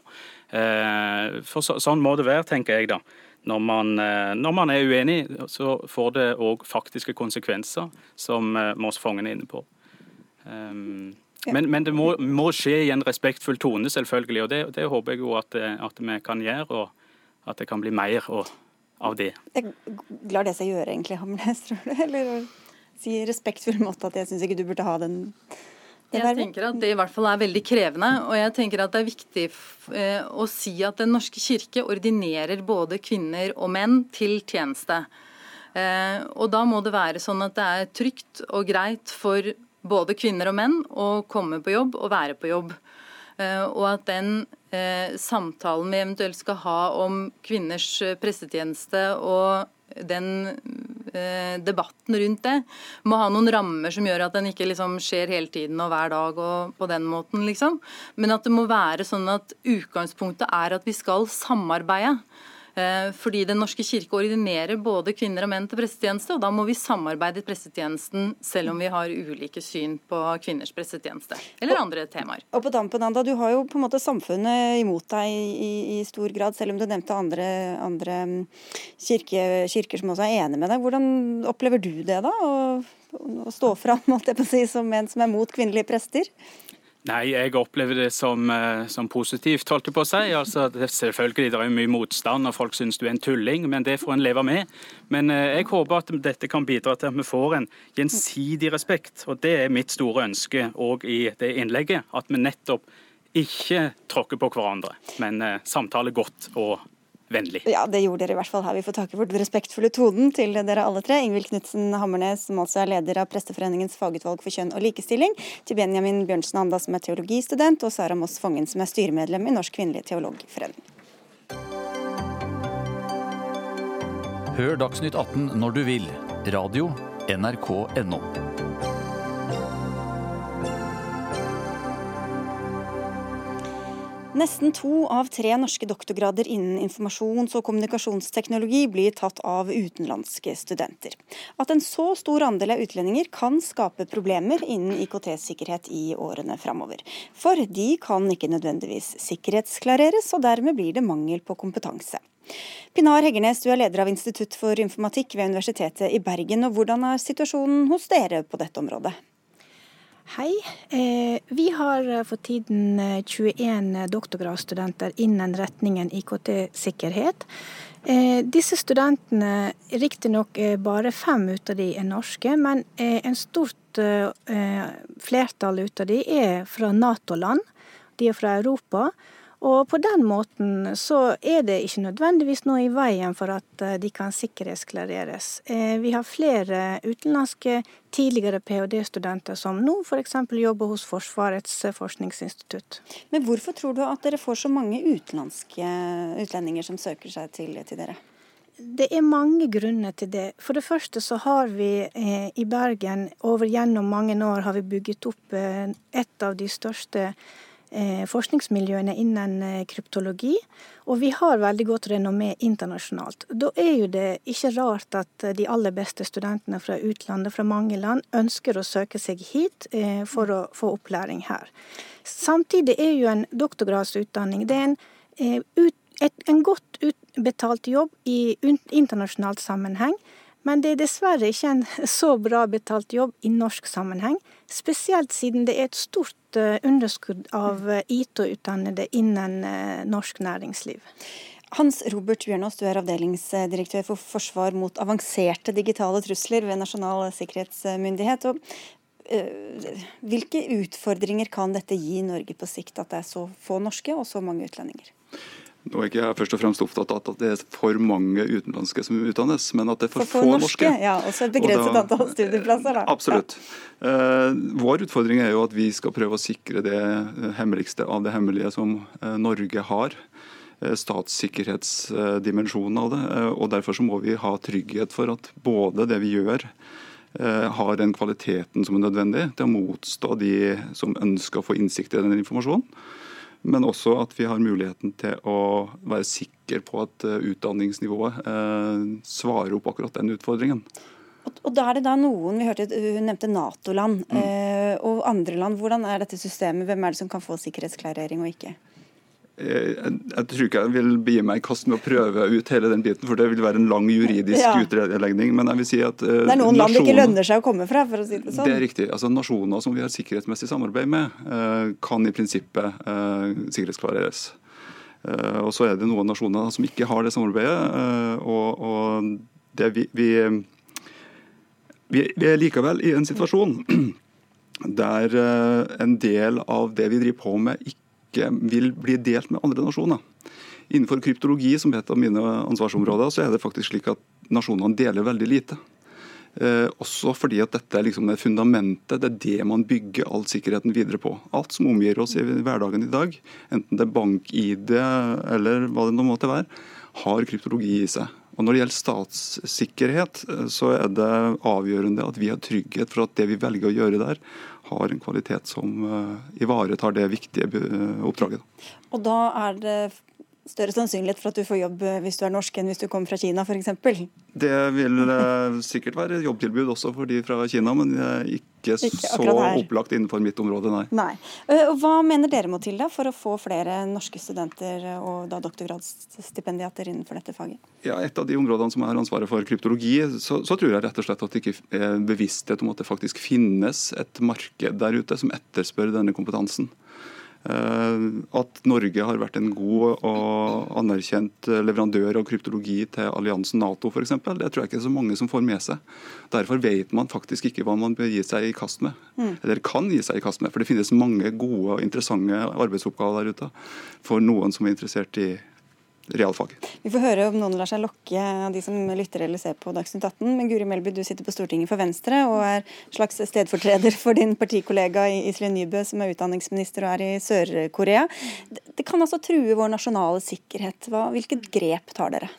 J: Eh, for så, sånn må det være, tenker jeg da når man, eh, når man er uenig, så får det òg faktiske konsekvenser, som eh, Moss Fongen er inne på. Um, ja. men, men, det må, må, skje i en respektfull tone, selvfølgelig. og Det, det håper jeg jo at, eh, at, vi kan gjøre, og at det kan bli mer av det.
B: Jeg lar det seg gjøre, egentlig, Hamnes, tror du? Eller å si respektfull måte at jeg syns ikke du burde ha den
L: jeg tenker at det i hvert fall er veldig krevende. Og jeg tenker at det er viktig eh, å si at Den norske kirke ordinerer både kvinner og menn til tjeneste. Eh, og da må det være sånn at det er trygt og greit for både kvinner og menn å komme på jobb og være på jobb. Eh, og at den samtalen vi eventuelt skal ha om kvinners prestetjeneste og den debatten rundt det må ha noen rammer som gjør at den ikke liksom skjer hele tiden og hver dag og på den måten, liksom. Men at det må være sånn at utgangspunktet er at vi skal samarbeide. Eh, fordi Den norske kirke ordinerer både kvinner og menn til prestetjeneste, og da må vi samarbeide i prestetjenesten selv om vi har ulike syn på kvinners prestetjeneste, eller og, andre temaer.
B: Og på dampen, Anda, Du har jo på en måte samfunnet imot deg i, i stor grad, selv om du nevnte andre, andre mm, kirke, kirker som også er enig med deg. Hvordan opplever du det, da? Å, å stå fram si, som en som er mot kvinnelige prester?
J: Nei, jeg opplever det som, eh, som positivt, holdt jeg på å si. Altså, selvfølgelig det er mye motstand, og folk syns du er en tulling, men det får en leve med. Men eh, jeg håper at dette kan bidra til at vi får en gjensidig respekt. Og det er mitt store ønske òg i det innlegget. At vi nettopp ikke tråkker på hverandre, men eh, samtaler godt og vennlig.
B: Ja, det gjorde dere i hvert fall her. Vi får takke for den respektfulle tonen til dere alle tre. Ingvild Knutsen Hammernes, som altså er leder av Presteforeningens fagutvalg for kjønn og likestilling, til Benjamin Bjørnsen Anda, som er teologistudent, og Sara Moss Fongen, som er styremedlem i Norsk kvinnelig teologforening.
E: Hør Dagsnytt 18 når du vil. Radio NRK.no.
B: Nesten to av tre norske doktorgrader innen informasjons- og kommunikasjonsteknologi blir tatt av utenlandske studenter. At en så stor andel av utlendinger kan skape problemer innen IKT-sikkerhet i årene framover. For de kan ikke nødvendigvis sikkerhetsklareres, og dermed blir det mangel på kompetanse. Pinar Heggernes, du er leder av Institutt for informatikk ved Universitetet i Bergen. og Hvordan er situasjonen hos dere på dette området?
M: Hei. Eh, vi har for tiden 21 eh, doktorgradsstudenter innen retningen IKT-sikkerhet. Eh, disse studentene, riktignok bare fem ut av de er norske, men en stort flertall ut av de er fra Nato-land. De er fra Europa. Og på den måten så er det ikke nødvendigvis noe i veien for at eh, de kan sikkerhetsklareres. Eh, vi har flere utenlandske tidligere ph.d.-studenter som nå f.eks. jobber hos Forsvarets eh, forskningsinstitutt.
B: Men hvorfor tror du at dere får så mange utenlandske utlendinger som søker seg til, til dere?
M: Det er mange grunner til det. For det første så har vi eh, i Bergen over gjennom mange år har vi bygget opp eh, et av de største forskningsmiljøene innen eh, kryptologi. Og vi har veldig godt renommé internasjonalt. Da er jo det ikke rart at de aller beste studentene fra utlandet, fra mange land, ønsker å søke seg hit eh, for å få opplæring her. Samtidig er jo en doktorgradsutdanning det er en, eh, en godt utbetalt jobb i internasjonalt sammenheng. Men det er dessverre ikke en så bra betalt jobb i norsk sammenheng. Spesielt siden det er et stort eh, underskudd av eh, IT-utdannede innen eh, norsk næringsliv.
B: Hans Robert Bjørnås, du er avdelingsdirektør for forsvar mot avanserte digitale trusler ved Nasjonal sikkerhetsmyndighet. Og, øh, hvilke utfordringer kan dette gi Norge på sikt, at det er så få norske og så mange utlendinger?
N: Nå er ikke jeg først og fremst opptatt av at det er for mange utenlandske som utdannes, men at det er for,
B: for, for
N: få
B: norske.
N: norske.
B: Ja, også et begrenset antall studieplasser. Da.
N: Absolutt. Ja. Uh, vår utfordring er jo at vi skal prøve å sikre det hemmeligste av det hemmelige som uh, Norge har. Uh, Statssikkerhetsdimensjonen av det. og Derfor så må vi ha trygghet for at både det vi gjør, har den kvaliteten som er nødvendig til å motstå de som ønsker å få innsikt i den informasjonen men også at vi har muligheten til å være sikre på at eh, utdanningsnivået eh, svarer opp akkurat den utfordringen.
B: Og da er det da noen, vi hørte Hun nevnte Nato-land mm. Eh, og andre land. Hvordan er dette systemet? Hvem er det som kan få sikkerhetsklarering og ikke?
N: Jeg, jeg, tror ikke jeg vil begi meg i kast med å prøve ut hele den biten, for det vil være en lang juridisk ja. utredning. Men jeg vil si at uh,
B: Det er noen land det ikke lønner seg å komme fra, for å si det sånn.
N: Det er riktig. Altså Nasjoner som vi har sikkerhetsmessig samarbeid med, uh, kan i prinsippet uh, sikkerhetsklareres. og så er det noen nasjoner som ikke har det samarbeidet. og, og det vi, vi, vi, vi er likevel i en situasjon der en del av det vi driver på med, ikke ikke vil bli delt med andre nasjoner. Innenfor kryptologi, som er et av mine ansvarsområder, så er det faktisk slik at nasjonene deler veldig lite. Eh, også fordi at dette er liksom det fundamentet, det er det man bygger all sikkerheten videre på. Alt som omgir oss i hverdagen i dag, enten det er bank-ID eller hva det nå måtte være, har kryptologi i seg. Og Når det gjelder statssikkerhet, eh, så er det avgjørende at vi har trygghet for at det vi velger å gjøre der, har en kvalitet som eh, ivaretar det viktige eh, oppdraget.
B: Og da er det større sannsynlighet for at du får jobb eh, hvis du er norsk enn hvis du kommer fra Kina f.eks.?
N: Det vil sikkert være jobbtilbud også for de fra Kina, men ikke, ikke så opplagt innenfor mitt område, nei.
B: nei. Hva mener dere må til da for å få flere norske studenter og da doktorgradsstipendiater innenfor dette faget?
N: Ja, Et av de områdene som er ansvaret for kryptologi, så, så, tror jeg rett og slett at det ikke er bevissthet om at det faktisk finnes et marked der ute som etterspør denne kompetansen. Eh, at Norge har vært en god og anerkjent leverandør av kryptologi til alliansen Nato f.eks., det tror jeg ikke er så mange som får med seg. Derfor vet man faktisk ikke hva man bør gi seg i kast med. Mm. Eller kan gi seg i kast med. For det finnes mange gode og interessante arbeidsoppgaver der ute for noen som er interessert i realfag.
B: Vi får høre om noen lar seg lokke av de som lytter eller ser på Dagsnytt 18. Men Guri Melby, du sitter på Stortinget for Venstre og er slags stedfortreder for din partikollega Iselin Nybø, som er utdanningsminister og er i Sør-Korea. Det kan altså true vår nasjonale sikkerhet. Hva, hvilket grep tar dere?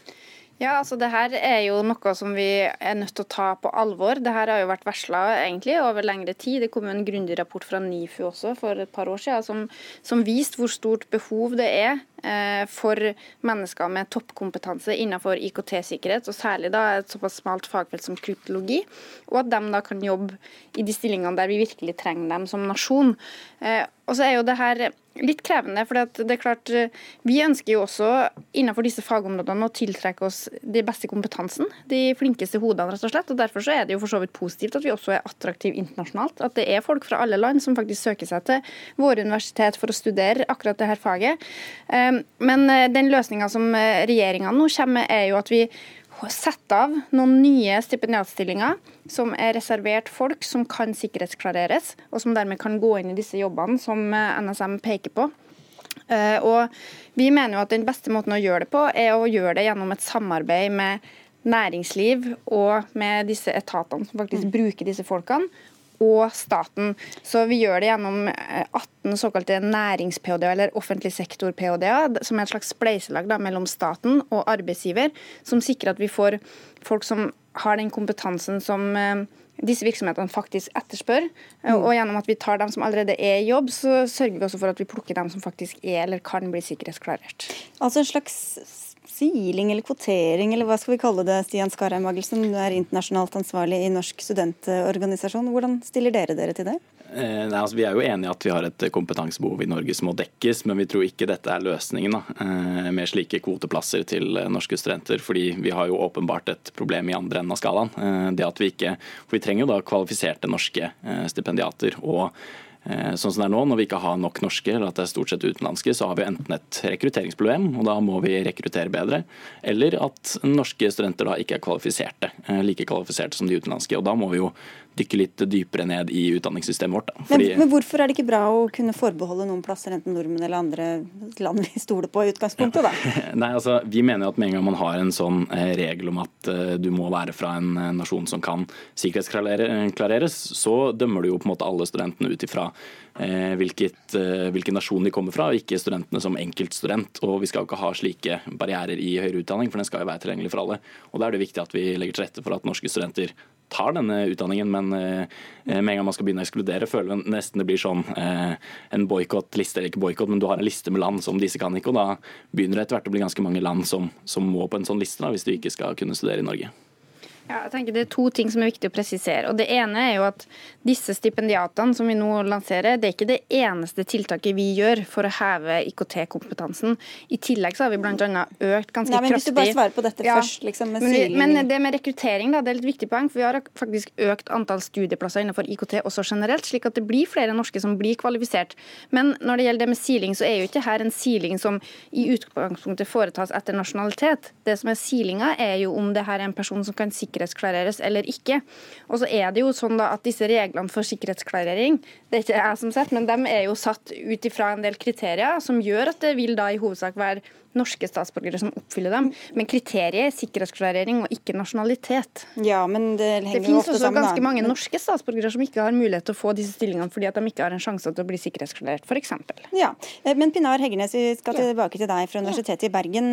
O: Ja, altså det her er jo noe som vi er nødt til å ta på alvor. Det her har jo vært varsla egentlig over lengre tid. Det kom en grundig rapport fra NIFU også for et par år siden som, som viste hvor stort behov det er for mennesker med toppkompetanse innenfor IKT-sikkerhet, og særlig da et såpass smalt fagfelt som kryptologi, og at de da kan jobbe i de stillingene der vi virkelig trenger dem som nasjon. Eh, og så er jo det her litt krevende. for det er klart, eh, Vi ønsker jo også innenfor disse fagområdene å tiltrekke oss de beste kompetansen. De flinkeste hodene, rett og slett. og Derfor så er det jo for så vidt positivt at vi også er attraktive internasjonalt. At det er folk fra alle land som faktisk søker seg til våre universitet for å studere akkurat dette faget. Eh, men eh, den løsninga som regjeringa nå kommer med, er jo at vi sette av noen nye stipendiatstillinger som er reservert folk som kan sikkerhetsklareres, og som dermed kan gå inn i disse jobbene som eh, NSM peker på. Eh, og vi mener jo at Den beste måten å gjøre det på, er å gjøre det gjennom et samarbeid med næringsliv og med disse etatene som faktisk mm. bruker disse folkene, og staten. Så vi gjør det gjennom 18 eh, såkalte nærings-PhD, eller offentlig sektor-PhD, som er et slags spleiselag da, mellom staten og arbeidsgiver, som sikrer at vi får folk som har den kompetansen som eh, disse virksomhetene faktisk etterspør. Mm. Og gjennom at vi tar dem som allerede er i jobb, så sørger vi også for at vi plukker dem som faktisk er eller kan bli sikkerhetsklarert.
B: Altså en slags siling eller kvotering, eller hva skal vi kalle det, Stian Skarheim Magelsen, du er internasjonalt ansvarlig i Norsk studentorganisasjon. Hvordan stiller dere dere til det?
P: Eh, nei, altså, vi er jo enige at vi har et kompetansebehov i Norge som må dekkes, men vi tror ikke dette er løsningen da, eh, med slike kvoteplasser til eh, norske studenter. fordi vi har jo åpenbart et problem i andre enden av skalaen. Det at vi ikke, for vi trenger jo da kvalifiserte norske stipendiater. og sånn som det er nå, Når vi ikke har nok norske, eller at det er stort sett utenlandske, så har vi enten et rekrutteringsproblem, og da må vi rekruttere bedre, eller at norske studenter da ikke er kvalifiserte, eh, like kvalifiserte som de utenlandske. og Da må vi jo dykke litt dypere ned i utdanningssystemet vårt.
B: Fordi... Men, men, hvorfor er det ikke bra å kunne forbeholde noen plasser, enten nordmenn eller andre land vi stoler på i utgangspunktet, da?
P: Nei, altså, Vi mener at med en gang man har en sånn eh, regel om at du må være fra en nasjon som kan sikkerhetsklareres, så dømmer du jo på en måte alle studentene ut ifra Eh, hvilket, eh, hvilken nasjon de kommer fra, og ikke studentene som enkeltstudent. Og vi skal jo ikke ha slike barrierer i høyere utdanning, for den skal jo være tilgjengelig for alle. Og Da er det viktig at vi legger til rette for at norske studenter tar denne utdanningen, men eh, med en gang man skal begynne å ekskludere, føler man nesten det blir sånn en boikott-liste, eller ikke boikott, men du har en liste med land som disse kan ikke, og da begynner det etter hvert å bli ganske mange land som, som må på en sånn liste, da, hvis du ikke skal kunne studere i Norge.
O: Ja, jeg tenker Det er to ting som er viktig å presisere. og Det ene er jo at disse stipendiatene som vi nå lanserer, det er ikke det eneste tiltaket vi gjør for å heve IKT-kompetansen. I tillegg så har vi bl.a. økt ganske
B: men Hvis du bare svarer på dette ja, først. Liksom,
O: med men, men, det med rekruttering da, det er litt viktig poeng. for Vi har faktisk økt antall studieplasser innenfor IKT også generelt, slik at det blir flere norske som blir kvalifisert. Men når det gjelder det med siling, så er jo ikke her en siling som i utgangspunktet foretas etter nasjonalitet. Det som er silinga, er jo om det her er en person som kan sikre sikkerhetsklareres eller ikke. Og så er det jo sånn da at disse reglene for sikkerhetsklarering, det er ikke jeg som sett, men de er jo satt ut ifra en del kriterier som gjør at det vil da i hovedsak være norske statsborgere som oppfyller dem. Men kriteriet er sikkerhetsklarering og ikke nasjonalitet.
B: Ja, men Det,
O: det finnes også sammen, ganske mange norske statsborgere som ikke har mulighet til å få disse stillingene fordi at de ikke har en sjanse til å bli sikkerhetsklarert, f.eks.
B: Ja, eh, men Pinar Heggernes, vi skal tilbake til deg fra Universitetet i Bergen.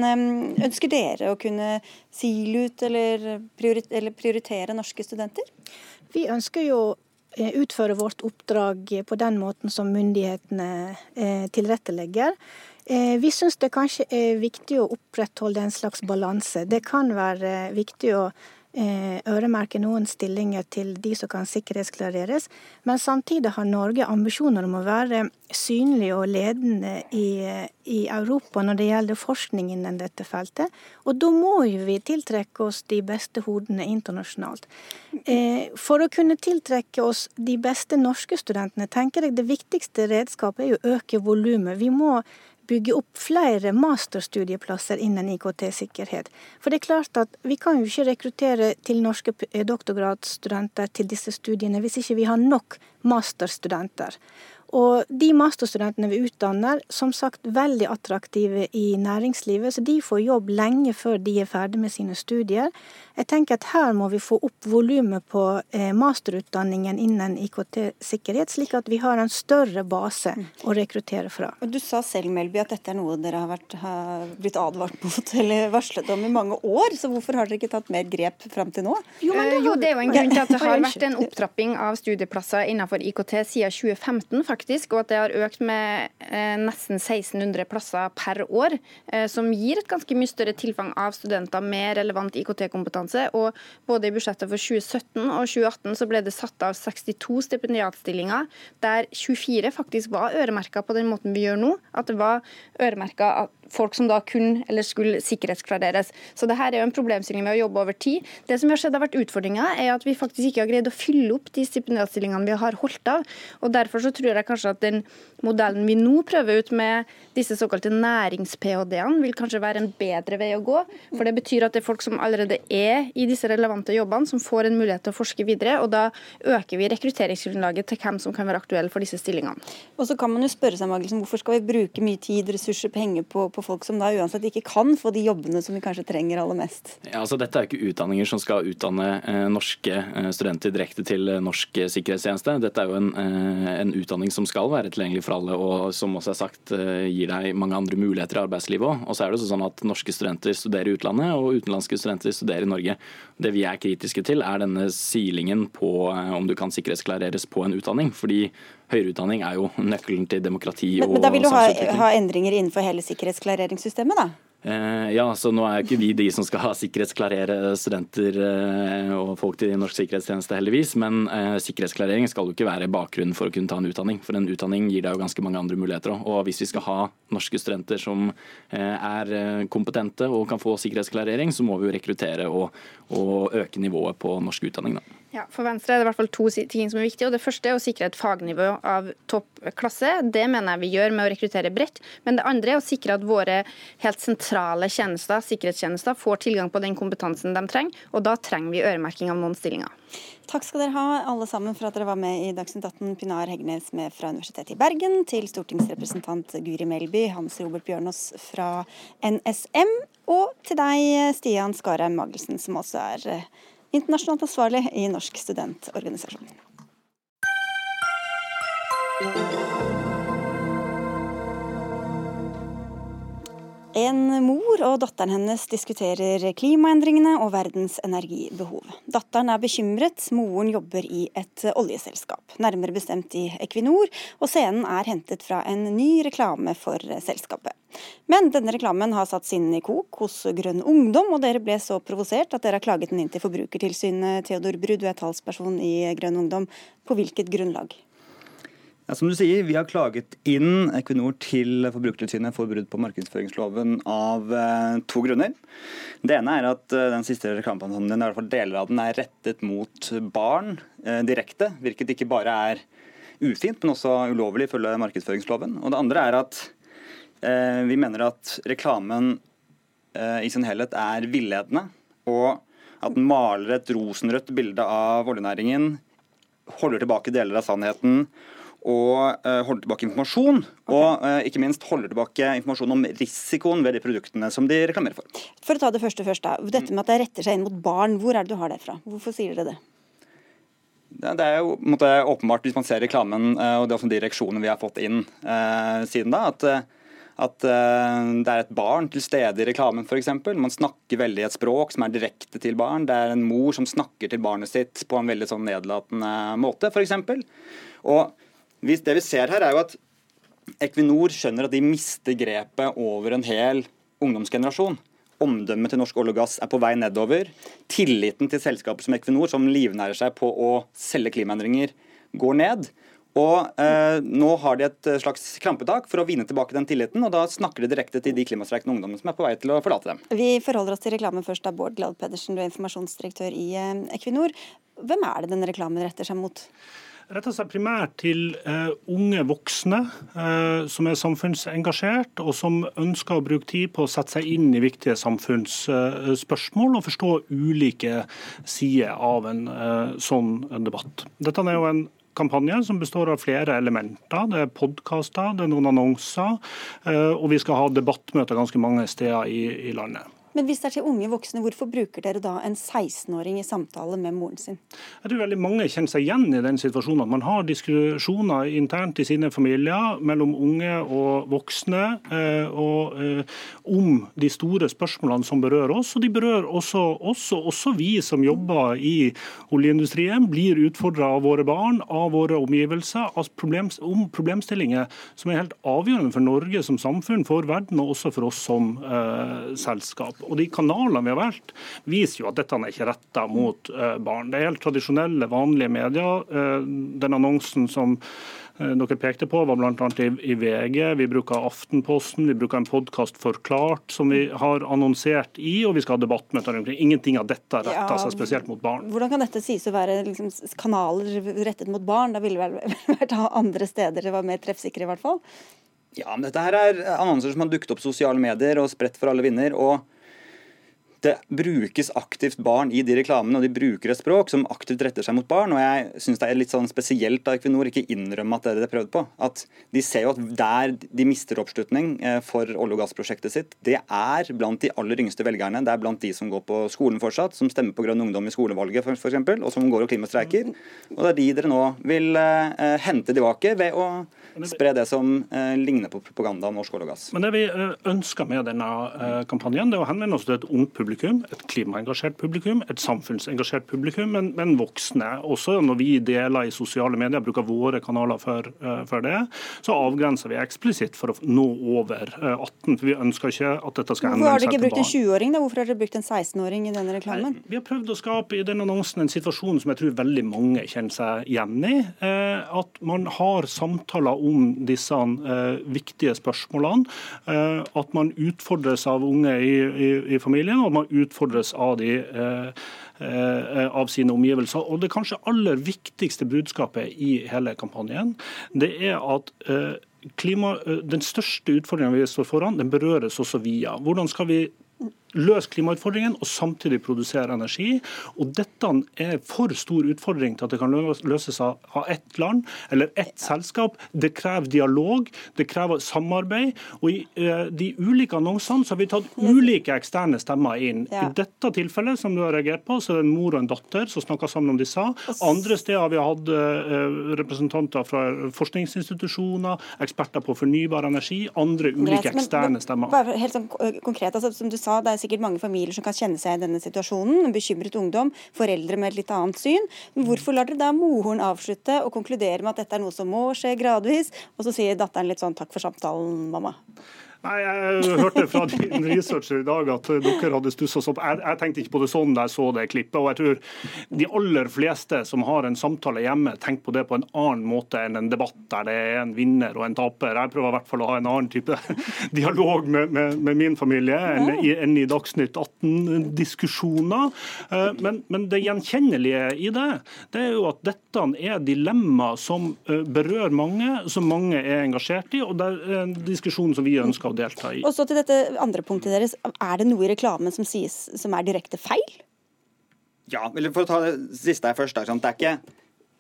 B: Ønsker dere å kunne sile ut eller prioritere norske studenter?
M: Vi ønsker jo eh, utføre vårt oppdrag på den måten som myndighetene eh, tilrettelegger. Eh, vi syns det kanskje er viktig å opprettholde en slags balanse. Det kan være viktig å øremerke noen stillinger til de som kan sikkerhetsklareres, men samtidig har Norge ambisjoner om å være synlig og ledende i, i Europa når det gjelder forskning innen dette feltet. Og da må jo vi tiltrekke oss de beste hodene internasjonalt. Eh, for å kunne tiltrekke oss de beste norske studentene, tenker jeg det viktigste redskapet er å øke volumet. Vi må bygge opp flere masterstudieplasser innen IKT-sikkerhet. For det er klart at vi kan jo ikke rekruttere til norske doktorgradsstudenter til disse studiene hvis ikke vi har nok masterstudenter. Og de masterstudentene vi utdanner, som sagt veldig attraktive i næringslivet, så de får jobb lenge før de er ferdig med sine studier. Jeg tenker at her må vi få opp volumet på eh, masterutdanningen innen IKT-sikkerhet, slik at vi har en større base å rekruttere fra.
B: Du sa selv Melby, at dette er noe dere har, vært, har, blitt advart mot eller varslet om i mange år. Så hvorfor har dere ikke tatt mer grep fram til nå?
O: Jo, det, har... jo, det er jo en grunn til at det har vært en opptrapping av studieplasser innenfor IKT siden 2015, faktisk, og at det har økt med eh, nesten 1600 plasser per år, eh, som gir et ganske mye større tilfang av studenter med relevant IKT-kompetanse kompetanse. og Både i budsjettet for 2017 og 2018 så ble det satt av 62 stipendiatstillinger, der 24 faktisk var øremerka på den måten vi gjør nå. At det var øremerka folk som da kun eller skulle sikkerhetsklareres. Så det her er jo en problemstilling med å jobbe over tid. Det som har skjedd har vært utfordringa, er at vi faktisk ikke har greid å fylle opp de stipendiatstillingene vi har holdt av. og Derfor så tror jeg kanskje at den modellen vi nå prøver ut med disse såkalte nærings-ph.d.-ene, vil kanskje være en bedre vei å gå. For det betyr at det er folk som allerede er i disse relevante jobbene, som får en mulighet til å forske videre. Og da øker vi rekrutteringsgrunnlaget til hvem som kan være aktuelle for disse stillingene.
B: Og så kan man jo spørre seg, Magelsen, hvorfor skal vi bruke mye tid, ressurser, penger på, på på folk som da uansett ikke kan få de jobbene som vi kanskje trenger aller mest?
P: Ja, altså Dette er ikke utdanninger som skal utdanne eh, norske eh, studenter direkte til eh, norsk sikkerhetstjeneste. Dette er jo en, en, utdanning som skal være tilgjengelig for alle, og som også er sagt gir deg mange andre muligheter i arbeidslivet òg. Og så er det sånn at norske studenter studerer i utlandet, og utenlandske studenter studerer i Norge. Det vi er kritiske til, er denne silingen på om du kan sikkerhetsklareres på en utdanning. fordi høyere utdanning er jo nøkkelen til demokrati
B: men,
P: og
B: Men da vil du ha, ha endringer innenfor hele sikkerhetsklareringssystemet, da?
P: Eh, ja, så nå er jo ikke vi de som skal sikkerhetsklarere studenter eh, og folk til norsk sikkerhetstjeneste, heldigvis. Men eh, sikkerhetsklarering skal jo ikke være bakgrunnen for å kunne ta en utdanning. For en utdanning gir deg jo ganske mange andre muligheter òg. Og hvis vi skal ha norske studenter som er kompetente og kan få sikkerhetsklarering, så må vi jo rekruttere og, og øke nivået på norsk utdanning. da.
O: Ja, For Venstre er det i hvert fall to ting som er viktige. og Det første er å sikre et fagnivå av topp klasse. Det mener jeg vi gjør med å rekruttere bredt. Men det andre er å sikre at våre helt sentrale tjenester, sikkerhetstjenester får tilgang på den kompetansen de trenger. Og da trenger vi øremerking av noen stillinger.
B: Takk skal dere ha alle sammen for at dere var med i Dagsnytt 18. Pinar Hegnes med fra Universitetet i Bergen, til stortingsrepresentant Guri Melby, Hans Robert Bjørnås fra NSM, og til deg, Stian Skarheim Magelsen, som også er internasjonalt ansvarlig i Norsk studentorganisasjon. En mor og datteren hennes diskuterer klimaendringene og verdens energibehov. Datteren er bekymret, moren jobber i et oljeselskap, nærmere bestemt i Equinor, og scenen er hentet fra en ny reklame for selskapet. Men denne reklamen har satt sinnene i kok hos Grønn Ungdom, og dere ble så provosert at dere har klaget den inn til Forbrukertilsynet. Theodor Brud, du er talsperson i Grønn Ungdom. På hvilket grunnlag?
Q: Ja, som du sier, Vi har klaget inn Equinor til Forbrukertilsynet for brudd på markedsføringsloven av eh, to grunner. Det ene er at eh, den siste reklamekampanjen, i hvert fall deler av den, er rettet mot barn eh, direkte. Hvilket ikke bare er ufint, men også ulovlig ifølge markedsføringsloven. Og det andre er at vi mener at reklamen i sin helhet er villedende. Og at den maler et rosenrødt bilde av oljenæringen, holder tilbake deler av sannheten og uh, holder tilbake informasjon. Okay. Og uh, ikke minst holder tilbake informasjon om risikoen ved de produktene som de reklamerer for.
B: For å ta det første først da. Dette med at det retter seg inn mot barn, hvor er det du har det fra? Hvorfor sier dere det?
Q: Det er jo måte, åpenbart, hvis man ser reklamen uh, og det er de reaksjonene vi har fått inn siden da, at, at det er et barn til stede i reklamen f.eks. Man snakker veldig et språk som er direkte til barn. Det er en mor som snakker til barnet sitt på en veldig sånn nedlatende måte f.eks. Og det vi ser her er jo at Equinor skjønner at de mister grepet over en hel ungdomsgenerasjon. Omdømmet til norsk olje og gass er på vei nedover. Tilliten til selskaper som Equinor, som livnærer seg på å selge klimaendringer, går ned. Og eh, Nå har de et slags krampetak for å vinne tilbake den tilliten, og da snakker de direkte til de klimastreikende ungdommene som er på vei til å forlate dem.
B: Vi forholder oss til reklamen først. da, Bård Glad Pedersen, du er informasjonsdirektør i eh, Equinor. Hvem er det denne reklamen retter seg mot?
R: Retter seg primært til uh, unge voksne uh, som er samfunnsengasjert, og som ønsker å bruke tid på å sette seg inn i viktige samfunnsspørsmål uh, og forstå ulike sider av en sånn debatt. Dette er jo en kampanje som består av flere elementer. Det er podkaster, det er noen annonser, og vi skal ha debattmøter ganske mange steder i, i landet.
B: Men hvis det er til unge voksne, hvorfor bruker dere da en 16-åring i samtale med moren sin?
R: Jeg tror veldig mange kjenner seg igjen i den situasjonen. at Man har diskusjoner internt i sine familier mellom unge og voksne eh, og, eh, om de store spørsmålene som berører oss. Og de berører også oss, og også vi som jobber i oljeindustrien, blir utfordra av våre barn, av våre omgivelser, problems om problemstillinger som er helt avgjørende for Norge som samfunn, for verden og også for oss som eh, selskap. Og de kanalene vi har valgt, viser jo at dette er ikke retta mot eh, barn. Det er helt tradisjonelle, vanlige medier. Eh, den annonsen som eh, dere pekte på, var bl.a. i VG. Vi bruker Aftenposten, vi bruker en podkast Forklart som vi har annonsert i, og vi skal ha debattmøter omkring. Ingenting av dette retter ja, seg spesielt mot barn.
B: Hvordan kan dette sies å være liksom, kanaler rettet mot barn? Da ville vel vært andre steder det var mer treffsikre, i hvert fall?
Q: Ja, men dette her er annonser som har dukket opp sosiale medier og spredt for alle vinder. og det brukes aktivt barn i de reklamene, og de bruker et språk som aktivt retter seg mot barn. og Jeg syns det er litt sånn spesielt av Equinor ikke innrømme at det er det prøvd på. At De ser jo at der de mister oppslutning eh, for olje- og gassprosjektet sitt, det er blant de aller yngste velgerne. Det er blant de som går på skolen fortsatt, som stemmer på Grønn ungdom i skolevalget f.eks., og som går og klimastreiker. Og det er de dere nå vil eh, hente tilbake ved å spre det som eh, ligner på propaganda om norsk olje og gass.
R: Men Det vi eh, ønsker med denne eh, kampanjen, det er å henvende oss til et ungt publikum, et klimaengasjert publikum, et samfunnsengasjert publikum, men, men voksne. Også når vi deler i sosiale medier, bruker våre kanaler for, uh, for, det, så avgrenser vi eksplisitt for å nå over uh, 18. for Vi ønsker ikke at dette skal
B: endre seg til barn. Hvorfor har dere ikke brukt en 20-åring, da? Hvorfor har dere brukt en 16-åring i denne reklamen?
R: Vi har prøvd å skape i den annonsen en situasjon som jeg tror veldig mange kjenner seg igjen i. Uh, at man har samtaler om disse viktige spørsmålene. at man utfordres av unge i, i, i familien, og at man utfordres av de Eh, av sine omgivelser. Og Det kanskje aller viktigste budskapet i hele kampanjen, det er at eh, klima, eh, den største utfordringen vi står foran, den berøres også via. Hvordan skal vi løse klimautfordringen og samtidig produsere energi. Og Dette er for stor utfordring til at det kan løses av ett land eller ett selskap. Det krever dialog, det krever samarbeid. og I eh, de ulike annonsene så har vi tatt ulike eksterne stemmer inn. Ja. I dette tilfellet som du har reagert på, så er det en mor og en datter som snakker sammen om disse. Andre steder har vi hatt eh, representanter fra forskningsinstitusjoner, eksperter på fornybar energi, andre ulike eksterne stemmer.
B: Bare helt sånn konkret, altså, som du sa, det er sikkert mange familier som kan kjenne seg i denne situasjonen. En bekymret ungdom, foreldre med et litt annet syn. Men Hvorfor lar dere da moren avslutte og konkludere med at dette er noe som må skje gradvis, og så sier datteren litt sånn takk for samtalen, mamma?
R: Nei, Jeg hørte fra din researcher i dag at dere hadde stussa opp. Jeg, jeg, tenkte ikke på det sånn da jeg så det klippet. og jeg tror De aller fleste som har en samtale hjemme, tenker på det på en annen måte enn en debatt der det er en vinner og en taper. Jeg prøver i hvert fall å ha en annen type dialog med, med, med min familie enn i, enn i Dagsnytt 18-diskusjoner. Eh, men, men, det gjenkjennelige i det, det er jo at dette er dilemma som eh, berører mange, som mange er engasjert i. og det er en diskusjon som vi ønsker å delta i.
B: Og så til dette andre punktet deres. Er det noe i reklamen som sies som er direkte feil?
Q: Ja, for å ta det siste her først. Det er ikke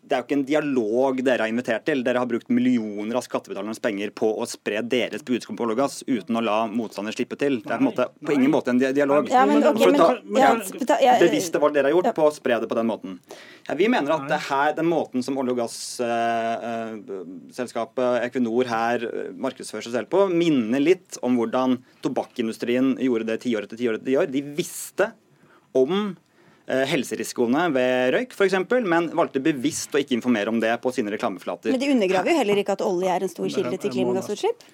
Q: det er jo ikke en dialog dere har invitert til. Dere har brukt millioner av skattebetalernes penger på å spre deres budskap på olje og gass uten å la motstander slippe til. Det er på, måte, på ingen måte en dialog. Ja, men, okay, men, ta, ja, bevisste hva dere har gjort på å spre det på den måten. Ja, vi mener at det her, den måten som olje- og gasselskapet eh, Equinor her eh, markedsfører seg selv på, minner litt om hvordan tobakkindustrien gjorde det tiår etter tiår etter tiår. De visste om Eh, helserisikoene ved røyk, f.eks., men valgte bevisst å ikke informere om det på sine reklameflater.
B: Men de undergraver jo heller ikke at olje er en stor kilde til klimagassutslipp?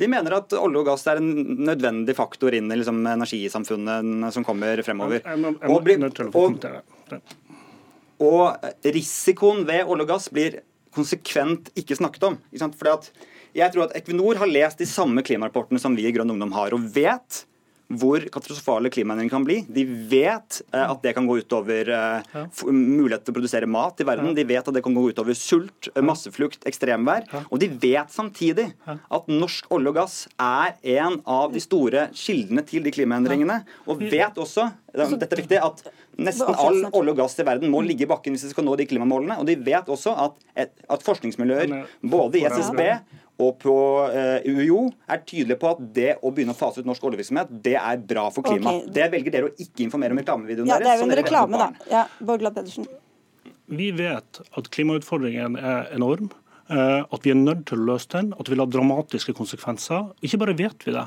Q: De mener at olje og gass er en nødvendig faktor inn i liksom, energisamfunnet som kommer fremover. Og, og, og, risikoen ved olje og gass blir konsekvent ikke snakket om. Ikke Fordi at jeg tror at Equinor har lest de samme klimarapportene som vi i Grønn Ungdom har, og vet hvor katastrofale klimaendringer kan bli. De vet eh, at det kan gå utover eh, mulighet til å produsere mat i verden. De vet at det kan gå utover sult, eh, masseflukt, ekstremvær. Og de vet samtidig at norsk olje og gass er en av de store kildene til de klimaendringene. Og vet også dette er viktig, at nesten all olje og gass i verden må ligge i bakken hvis vi skal nå de klimamålene. Og de vet også at, at forskningsmiljøer både i SSB og på eh, UiO er tydelige på at det å begynne å fase ut norsk oljevirksomhet, det er bra for klimaet. Okay. Det velger dere å ikke informere om reklamevideoen
B: ja, deres. Det er jo en reklame, da. Ja, Borgland Pedersen.
R: Vi vet at klimautfordringen er enorm. Eh, at vi er nødt til å løse den, at det vil ha dramatiske konsekvenser. Ikke bare vet vi det,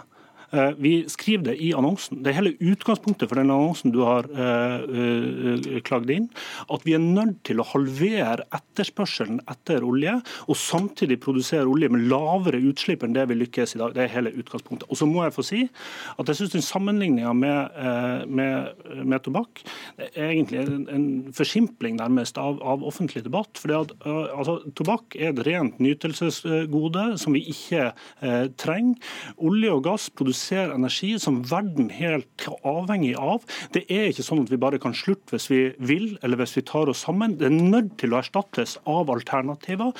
R: vi skriver det i annonsen. Det er hele utgangspunktet for den annonsen du har uh, uh, klagd inn. At vi er nødt til å halvere etterspørselen etter olje, og samtidig produsere olje med lavere utslipp enn det vi lykkes i dag. Det er hele utgangspunktet. Og så må jeg få si at jeg syns den sammenligninga med, med, med, tobakk er egentlig en, en forsimpling nærmest av, av, offentlig debatt. Fordi altså, Tobakk er et rent nytelsesgode som vi ikke trenger. Olje og gass produserer produsere energi som verden helt avhengig av. Det er ikke sånn at vi bare kan slutte hvis vi vil, eller hvis vi tar oss sammen. Det er nødt til å erstattes av alternativer.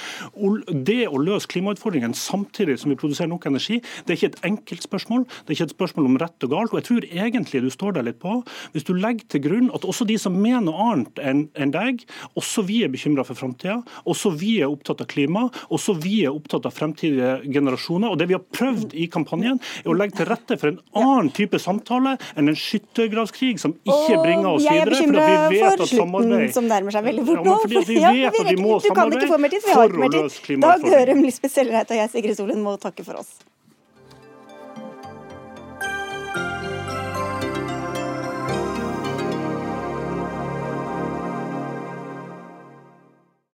R: Det å løse klimautfordringen samtidig som vi produserer nok energi, det er ikke et enkelt spørsmål. Det er ikke et spørsmål om rett og galt. Og jeg tror egentlig du står der litt på, hvis du legger til grunn at også de som mener noe annet enn deg, også vi er bekymra for framtida, også vi er opptatt av klima, også vi er opptatt av fremtidige generasjoner. Og det vi har prøvd i kampanjen, er å legge til rette for en annen type samtale enn en skyttergravskrig som ikke bringer oss videre.
B: Og jeg er bekymra for slutten som nærmer seg veldig fort nå.
R: Ja, vi vet at vi må
B: du kan ikke få mer tid, vi har ikke mer tid. Dag Dørum, Lisbeth Sellereit og jeg, Sigrid Solen, må takke for oss.